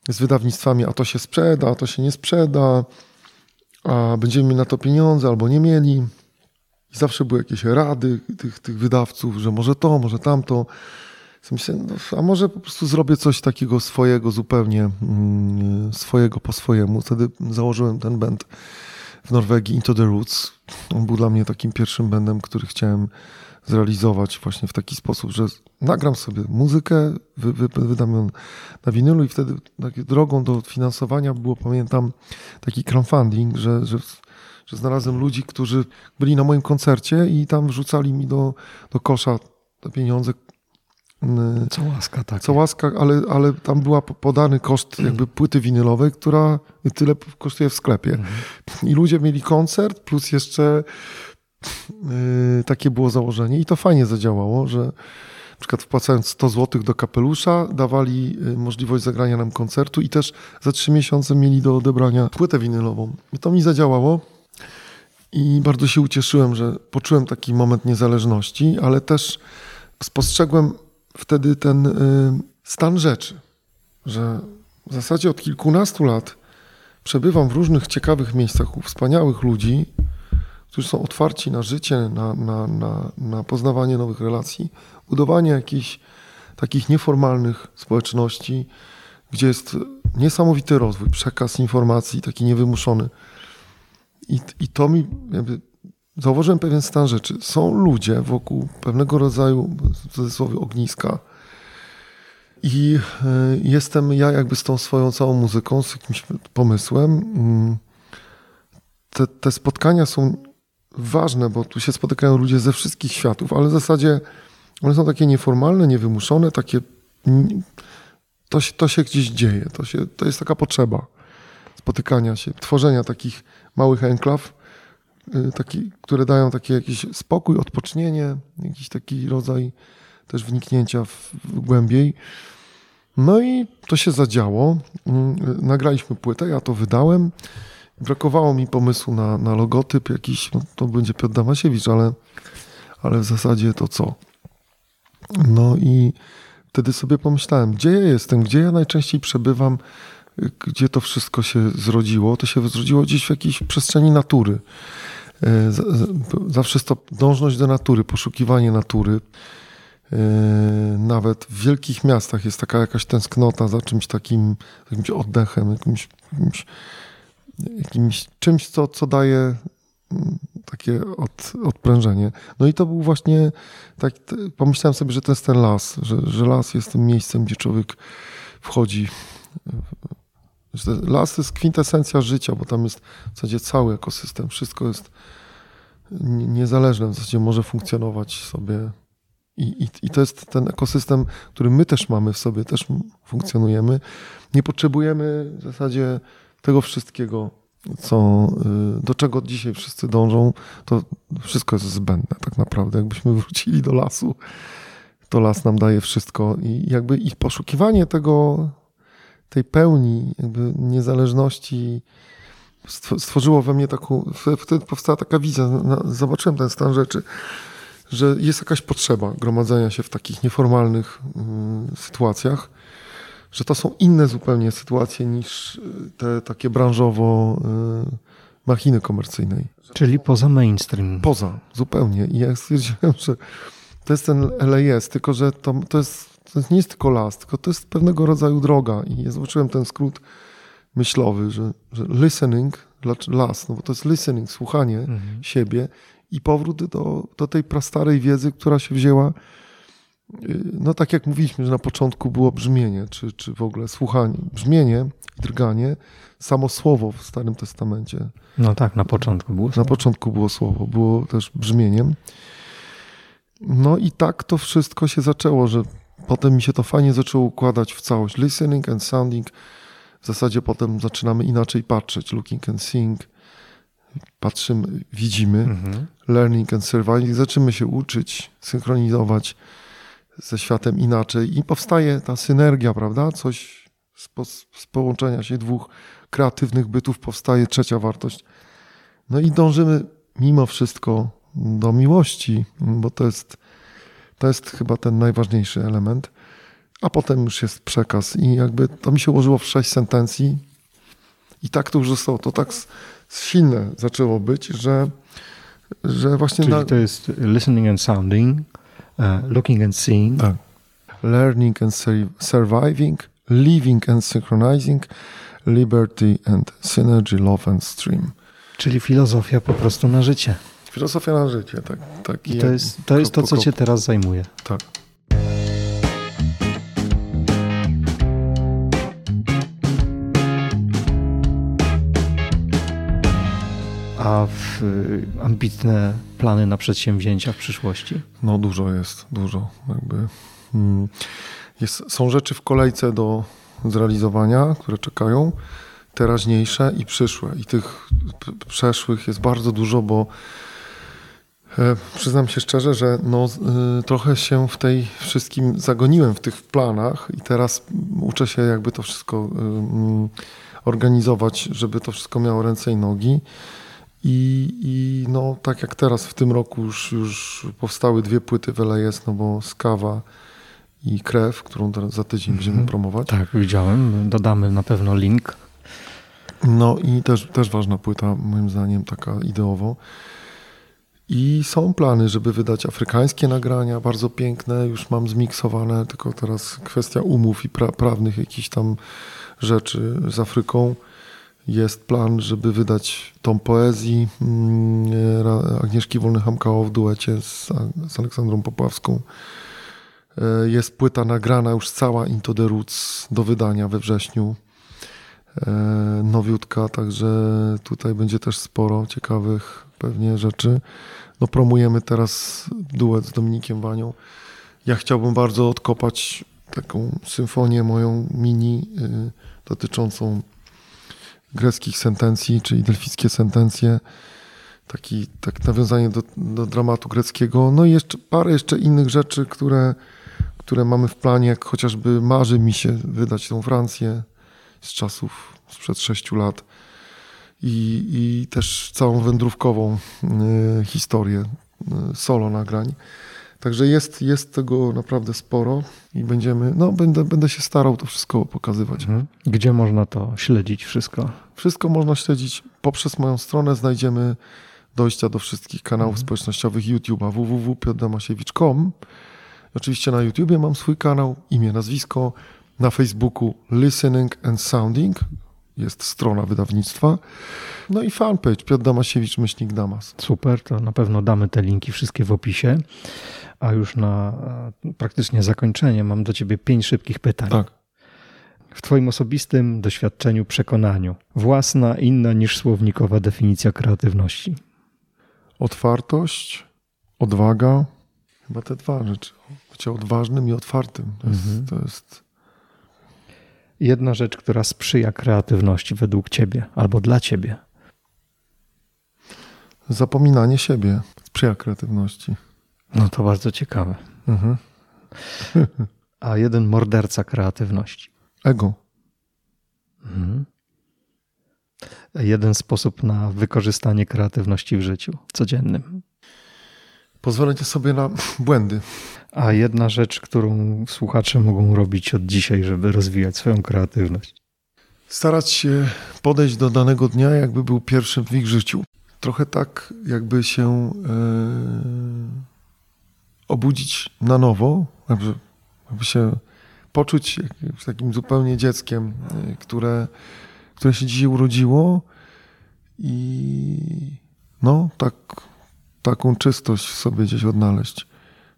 [SPEAKER 1] z wydawnictwami, a to się sprzeda, a to się nie sprzeda. a będziemy mieli na to pieniądze albo nie mieli. I zawsze były jakieś rady tych, tych wydawców, że może to, może tamto. Myślę, no, a może po prostu zrobię coś takiego swojego, zupełnie mm, swojego po swojemu. Wtedy założyłem ten band w Norwegii Into the Roots. On był dla mnie takim pierwszym bandem, który chciałem zrealizować właśnie w taki sposób, że nagram sobie muzykę, wy, wy, wydam ją na winylu i wtedy drogą do finansowania było, pamiętam, taki crowdfunding, że, że, że znalazłem ludzi, którzy byli na moim koncercie i tam wrzucali mi do, do kosza te pieniądze,
[SPEAKER 2] co łaska, tak.
[SPEAKER 1] Co łaska, ale, ale tam była podany koszt jakby płyty winylowej, która tyle kosztuje w sklepie. Mhm. I ludzie mieli koncert, plus jeszcze yy, takie było założenie. I to fajnie zadziałało, że na przykład wpłacając 100 zł do kapelusza, dawali y, możliwość zagrania nam koncertu i też za trzy miesiące mieli do odebrania płytę winylową. I to mi zadziałało. I bardzo się ucieszyłem, że poczułem taki moment niezależności, ale też spostrzegłem wtedy ten y, stan rzeczy, że w zasadzie od kilkunastu lat przebywam w różnych ciekawych miejscach u wspaniałych ludzi, którzy są otwarci na życie, na, na, na, na poznawanie nowych relacji, budowanie jakichś takich nieformalnych społeczności, gdzie jest niesamowity rozwój, przekaz informacji, taki niewymuszony. I, i to mi zauważyłem pewien stan rzeczy. Są ludzie wokół pewnego rodzaju, w cudzysłowie, ogniska. I e, jestem ja jakby z tą swoją całą muzyką, z jakimś pomysłem. Mm, te, te spotkania są ważne, bo tu się spotykają ludzie ze wszystkich światów, ale w zasadzie one są takie nieformalne, niewymuszone, takie. To się, to się gdzieś dzieje, to, się, to jest taka potrzeba spotykania się, tworzenia takich małych enklaw, taki, które dają taki jakiś spokój, odpocznienie, jakiś taki rodzaj też wniknięcia w, w głębiej. No i to się zadziało. Mm, nagraliśmy płytę, ja to wydałem. Brakowało mi pomysłu na, na logotyp jakiś, no to będzie Piotr Damasiewicz, ale, ale w zasadzie to co? No i wtedy sobie pomyślałem, gdzie ja jestem, gdzie ja najczęściej przebywam, gdzie to wszystko się zrodziło. To się zrodziło gdzieś w jakiejś przestrzeni natury. E, zawsze jest to dążność do natury, poszukiwanie natury. E, nawet w wielkich miastach jest taka jakaś tęsknota za czymś takim, jakimś oddechem, jakimś, jakimś, jakimś czymś, co, co daje mm, takie od, odprężenie. No i to był właśnie, tak, pomyślałem sobie, że to jest ten las, że, że las jest tym miejscem, gdzie człowiek wchodzi Las to jest kwintesencja życia, bo tam jest w zasadzie cały ekosystem. Wszystko jest niezależne, w zasadzie może funkcjonować sobie. I, i, I to jest ten ekosystem, który my też mamy w sobie, też funkcjonujemy. Nie potrzebujemy w zasadzie tego wszystkiego, co, y, do czego dzisiaj wszyscy dążą. To wszystko jest zbędne tak naprawdę. Jakbyśmy wrócili do lasu, to las nam daje wszystko i jakby ich poszukiwanie tego tej pełni, jakby niezależności stworzyło we mnie taką, wtedy powstała taka wizja, zobaczyłem ten stan rzeczy, że jest jakaś potrzeba gromadzenia się w takich nieformalnych y, sytuacjach, że to są inne zupełnie sytuacje niż te takie branżowo y, machiny komercyjnej.
[SPEAKER 2] Czyli poza mainstream.
[SPEAKER 1] Poza, zupełnie. I ja stwierdziłem, że to jest ten LAS, tylko że to, to jest to nie jest tylko las, tylko to jest pewnego rodzaju droga. I ja zobaczyłem ten skrót myślowy, że, że listening, las, no bo to jest listening, słuchanie mhm. siebie i powrót do, do tej prastarej wiedzy, która się wzięła, y, no tak jak mówiliśmy, że na początku było brzmienie, czy, czy w ogóle słuchanie, brzmienie drganie, samo słowo w Starym Testamencie.
[SPEAKER 2] No tak, na początku było
[SPEAKER 1] słowo. Na początku było słowo, było też brzmieniem. No i tak to wszystko się zaczęło, że Potem mi się to fajnie zaczęło układać w całość. Listening and sounding. W zasadzie potem zaczynamy inaczej patrzeć. Looking and seeing. Patrzymy, widzimy. Mhm. Learning and surviving. Zaczynamy się uczyć, synchronizować ze światem inaczej i powstaje ta synergia, prawda? Coś z, po, z połączenia się dwóch kreatywnych bytów powstaje trzecia wartość. No i dążymy mimo wszystko do miłości, bo to jest to jest chyba ten najważniejszy element. A potem już jest przekaz i jakby to mi się ułożyło w sześć sentencji i tak to już zostało. To tak silne zaczęło być, że, że właśnie...
[SPEAKER 2] Czyli
[SPEAKER 1] na,
[SPEAKER 2] to jest listening and sounding, uh, looking and seeing.
[SPEAKER 1] tak. Learning and sur- surviving, living and synchronizing, liberty and synergy, love and stream.
[SPEAKER 2] Czyli filozofia po prostu na życie.
[SPEAKER 1] Filozofia na życie, tak. tak
[SPEAKER 2] I to jest to, jest to co cię teraz zajmuje.
[SPEAKER 1] Tak.
[SPEAKER 2] A w, y, ambitne plany na przedsięwzięcia w przyszłości?
[SPEAKER 1] No dużo jest, dużo. Jakby, mm, jest, są rzeczy w kolejce do zrealizowania, które czekają, teraźniejsze i przyszłe. I tych przeszłych jest bardzo dużo, bo przyznam się szczerze, że no, y, trochę się w tej wszystkim zagoniłem w tych planach i teraz uczę się jakby to wszystko y, mm, organizować, żeby to wszystko miało ręce i nogi. I, I no, tak jak teraz w tym roku już, już powstały dwie płyty w LAS, no bo Skawa i Krew, którą za tydzień
[SPEAKER 2] Mhm.
[SPEAKER 1] będziemy promować.
[SPEAKER 2] Tak, widziałem. Dodamy na pewno link.
[SPEAKER 1] No i też, też ważna płyta, moim zdaniem, taka ideowo. I są plany, żeby wydać afrykańskie nagrania, bardzo piękne, już mam zmiksowane, tylko teraz kwestia umów i pra prawnych jakichś tam rzeczy z Afryką. Jest plan, żeby wydać tom poezji mm, Agnieszki Wolny-Hamkało w duecie z, z Aleksandrą Popławską. E, Jest płyta nagrana już cała Into the Roots do wydania we wrześniu. E, Nowiutka, także tutaj będzie też sporo ciekawych pewnie rzeczy. No promujemy teraz duet z Dominikiem Wanią. Ja chciałbym bardzo odkopać taką symfonię moją mini y, dotyczącą greckich sentencji, czyli delfickie sentencje. Taki, tak nawiązanie do, do dramatu greckiego. No i jeszcze parę jeszcze innych rzeczy, które, które mamy w planie, jak chociażby marzy mi się wydać tą Francję z czasów sprzed sześciu lat i, i też całą wędrówkową y, historię y, solo nagrań. Także jest, jest tego naprawdę sporo i będziemy, no będę, będę się starał to wszystko pokazywać.
[SPEAKER 2] Mhm. Gdzie można to śledzić wszystko?
[SPEAKER 1] Wszystko można śledzić poprzez moją stronę. Znajdziemy dojścia do wszystkich kanałów
[SPEAKER 2] Mhm.
[SPEAKER 1] społecznościowych YouTube'a www.piotrdomasiewicz.com. Oczywiście na YouTubie mam swój kanał, imię, nazwisko. Na Facebooku Listening and Sounding jest strona wydawnictwa. No i fanpage Piotr Damasiewicz, myślnik Damas.
[SPEAKER 2] Super, to na pewno damy te linki wszystkie w opisie. A już na e, praktycznie zakończenie mam do ciebie pięć szybkich pytań.
[SPEAKER 1] Tak.
[SPEAKER 2] W twoim osobistym doświadczeniu, przekonaniu, własna, inna niż słownikowa definicja kreatywności.
[SPEAKER 1] Otwartość, odwaga. Chyba te dwa rzeczy. Bycie odważnym i otwartym. To jest,
[SPEAKER 2] Mhm.
[SPEAKER 1] to jest
[SPEAKER 2] Jedna rzecz, która sprzyja kreatywności według ciebie albo dla ciebie.
[SPEAKER 1] zapominanie siebie. Sprzyja kreatywności.
[SPEAKER 2] No to bardzo ciekawe.
[SPEAKER 1] Mhm.
[SPEAKER 2] A jeden morderca kreatywności.
[SPEAKER 1] Ego.
[SPEAKER 2] Mhm. Jeden sposób na wykorzystanie kreatywności w życiu codziennym.
[SPEAKER 1] Pozwolenie sobie na błędy.
[SPEAKER 2] A jedna rzecz, którą słuchacze mogą robić od dzisiaj, żeby rozwijać swoją kreatywność.
[SPEAKER 1] Starać się podejść do danego dnia, jakby był pierwszym w ich życiu. Trochę tak, jakby się e, obudzić na nowo, jakby, jakby się poczuć takim zupełnie dzieckiem, e, które, które się dzisiaj urodziło i no, tak, taką czystość w sobie gdzieś odnaleźć.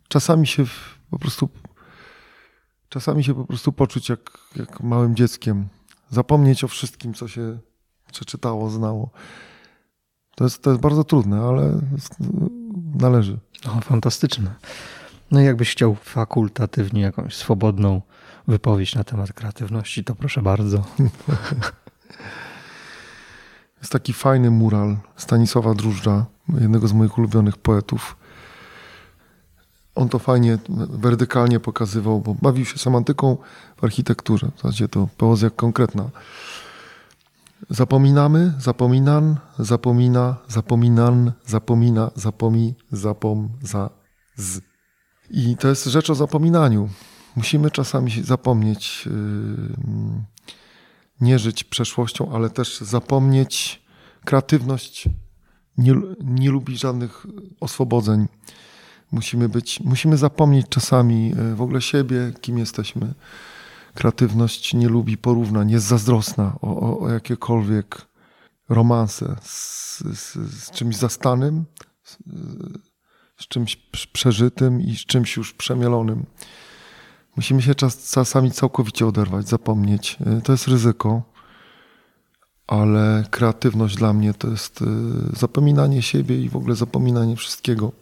[SPEAKER 1] Czasami się po prostu czasami się po prostu poczuć jak, jak małym dzieckiem. Zapomnieć o wszystkim, co się przeczytało, znało. To jest, to jest bardzo trudne, ale należy.
[SPEAKER 2] O, fantastyczne. No i jakbyś chciał fakultatywnie jakąś swobodną wypowiedź na temat kreatywności, to proszę bardzo.
[SPEAKER 1] Jest taki fajny mural Stanisława Drużdża, jednego z moich ulubionych poetów. On to fajnie, werdykalnie pokazywał, bo bawił się semantyką w architekturze. W zasadzie to poezja konkretna. Zapominamy, zapominan, zapomina, zapominan, zapomina, zapomi, zapom, za, z. I to jest rzecz o zapominaniu. Musimy czasami zapomnieć, yy, nie żyć przeszłością, ale też zapomnieć kreatywność nie, nie lubi żadnych oswobodzeń. Musimy być, musimy zapomnieć czasami e, w ogóle siebie, kim jesteśmy. Kreatywność nie lubi porównań, jest zazdrosna o, o, o jakiekolwiek romanse z, z, z czymś zastanym, z, z czymś przeżytym i z czymś już przemielonym. Musimy się czas, czasami całkowicie oderwać, zapomnieć. E, to jest ryzyko, ale kreatywność dla mnie to jest e, zapominanie siebie i w ogóle zapominanie wszystkiego.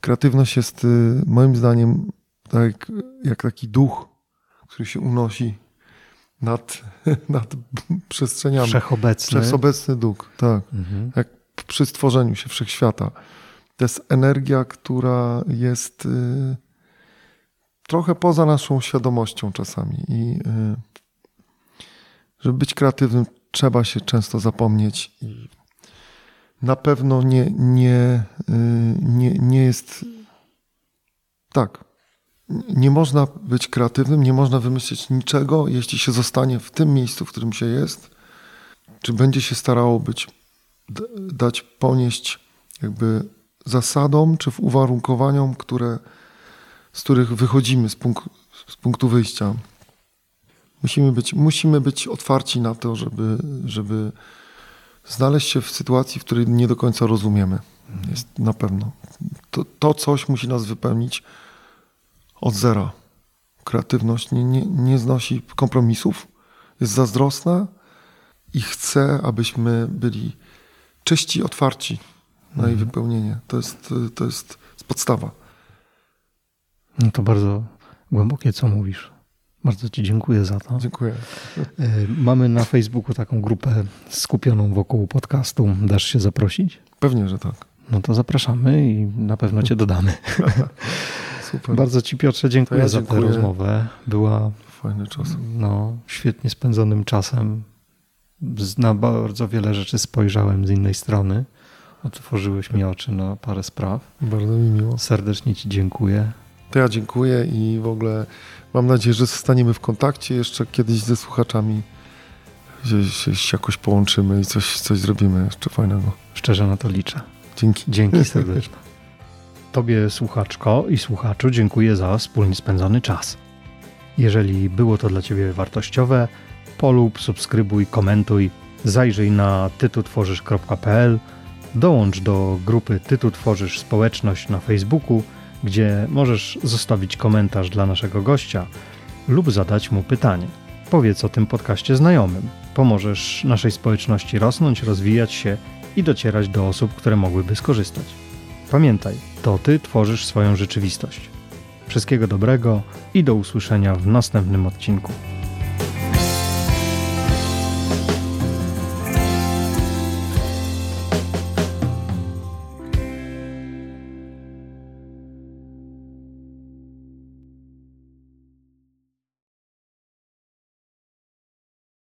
[SPEAKER 1] Kreatywność jest e, moim zdaniem tak, jak taki duch, który się unosi nad, nad przestrzeniami.
[SPEAKER 2] Wszechobecny.
[SPEAKER 1] Wszechobecny duch, tak. Mhm. Jak przy stworzeniu się wszechświata. To jest energia, która jest y, trochę poza naszą świadomością czasami. I y, żeby być kreatywnym, trzeba się często zapomnieć. I na pewno nie, nie, y, nie, nie jest tak. Nie można być kreatywnym, nie można wymyślić niczego, jeśli się zostanie w tym miejscu, w którym się jest, czy będzie się starało być, dać ponieść jakby zasadom czy uwarunkowaniom, które z których wychodzimy z, punk z punktu wyjścia. Musimy być, musimy być otwarci na to, żeby, żeby znaleźć się w sytuacji, w której nie do końca rozumiemy. Jest na pewno. To, to coś musi nas wypełnić od zera. Kreatywność nie, nie, nie znosi kompromisów, jest zazdrosna i chce, abyśmy byli czyści, otwarci na jej mhm. wypełnienie. To jest, to jest podstawa.
[SPEAKER 2] No to bardzo głębokie, co mówisz. Bardzo Ci dziękuję za to.
[SPEAKER 1] Dziękuję.
[SPEAKER 2] E, mamy na Facebooku taką grupę skupioną wokół podcastu. Dasz się zaprosić?
[SPEAKER 1] Pewnie, że tak.
[SPEAKER 2] No to zapraszamy i na pewno Cię dodamy.
[SPEAKER 1] Super.
[SPEAKER 2] Bardzo Ci Piotrze dziękuję, ja dziękuję. za tę rozmowę. Była
[SPEAKER 1] fajny czas.
[SPEAKER 2] No, świetnie spędzonym czasem. Na bardzo wiele rzeczy spojrzałem z innej strony. Otworzyłeś mi oczy na parę spraw.
[SPEAKER 1] Bardzo mi miło.
[SPEAKER 2] Serdecznie Ci dziękuję.
[SPEAKER 1] To ja dziękuję i w ogóle mam nadzieję, że zostaniemy w kontakcie jeszcze kiedyś ze słuchaczami, że się jakoś połączymy i coś, coś zrobimy jeszcze fajnego.
[SPEAKER 2] Szczerze na to liczę.
[SPEAKER 1] Dzięki.
[SPEAKER 2] Dzięki serdeczne. Tobie, słuchaczko i słuchaczu, dziękuję za wspólnie spędzony czas. Jeżeli było to dla Ciebie wartościowe, polub, subskrybuj, komentuj, zajrzyj na tytutworzysz.pl, dołącz do grupy Tytu Tworzysz Społeczność na Facebooku – gdzie możesz zostawić komentarz dla naszego gościa lub zadać mu pytanie. Powiedz o tym podcaście znajomym. Pomożesz naszej społeczności rosnąć, rozwijać się i docierać do osób, które mogłyby skorzystać. Pamiętaj, to ty tworzysz swoją rzeczywistość. Wszystkiego dobrego i do usłyszenia w następnym odcinku.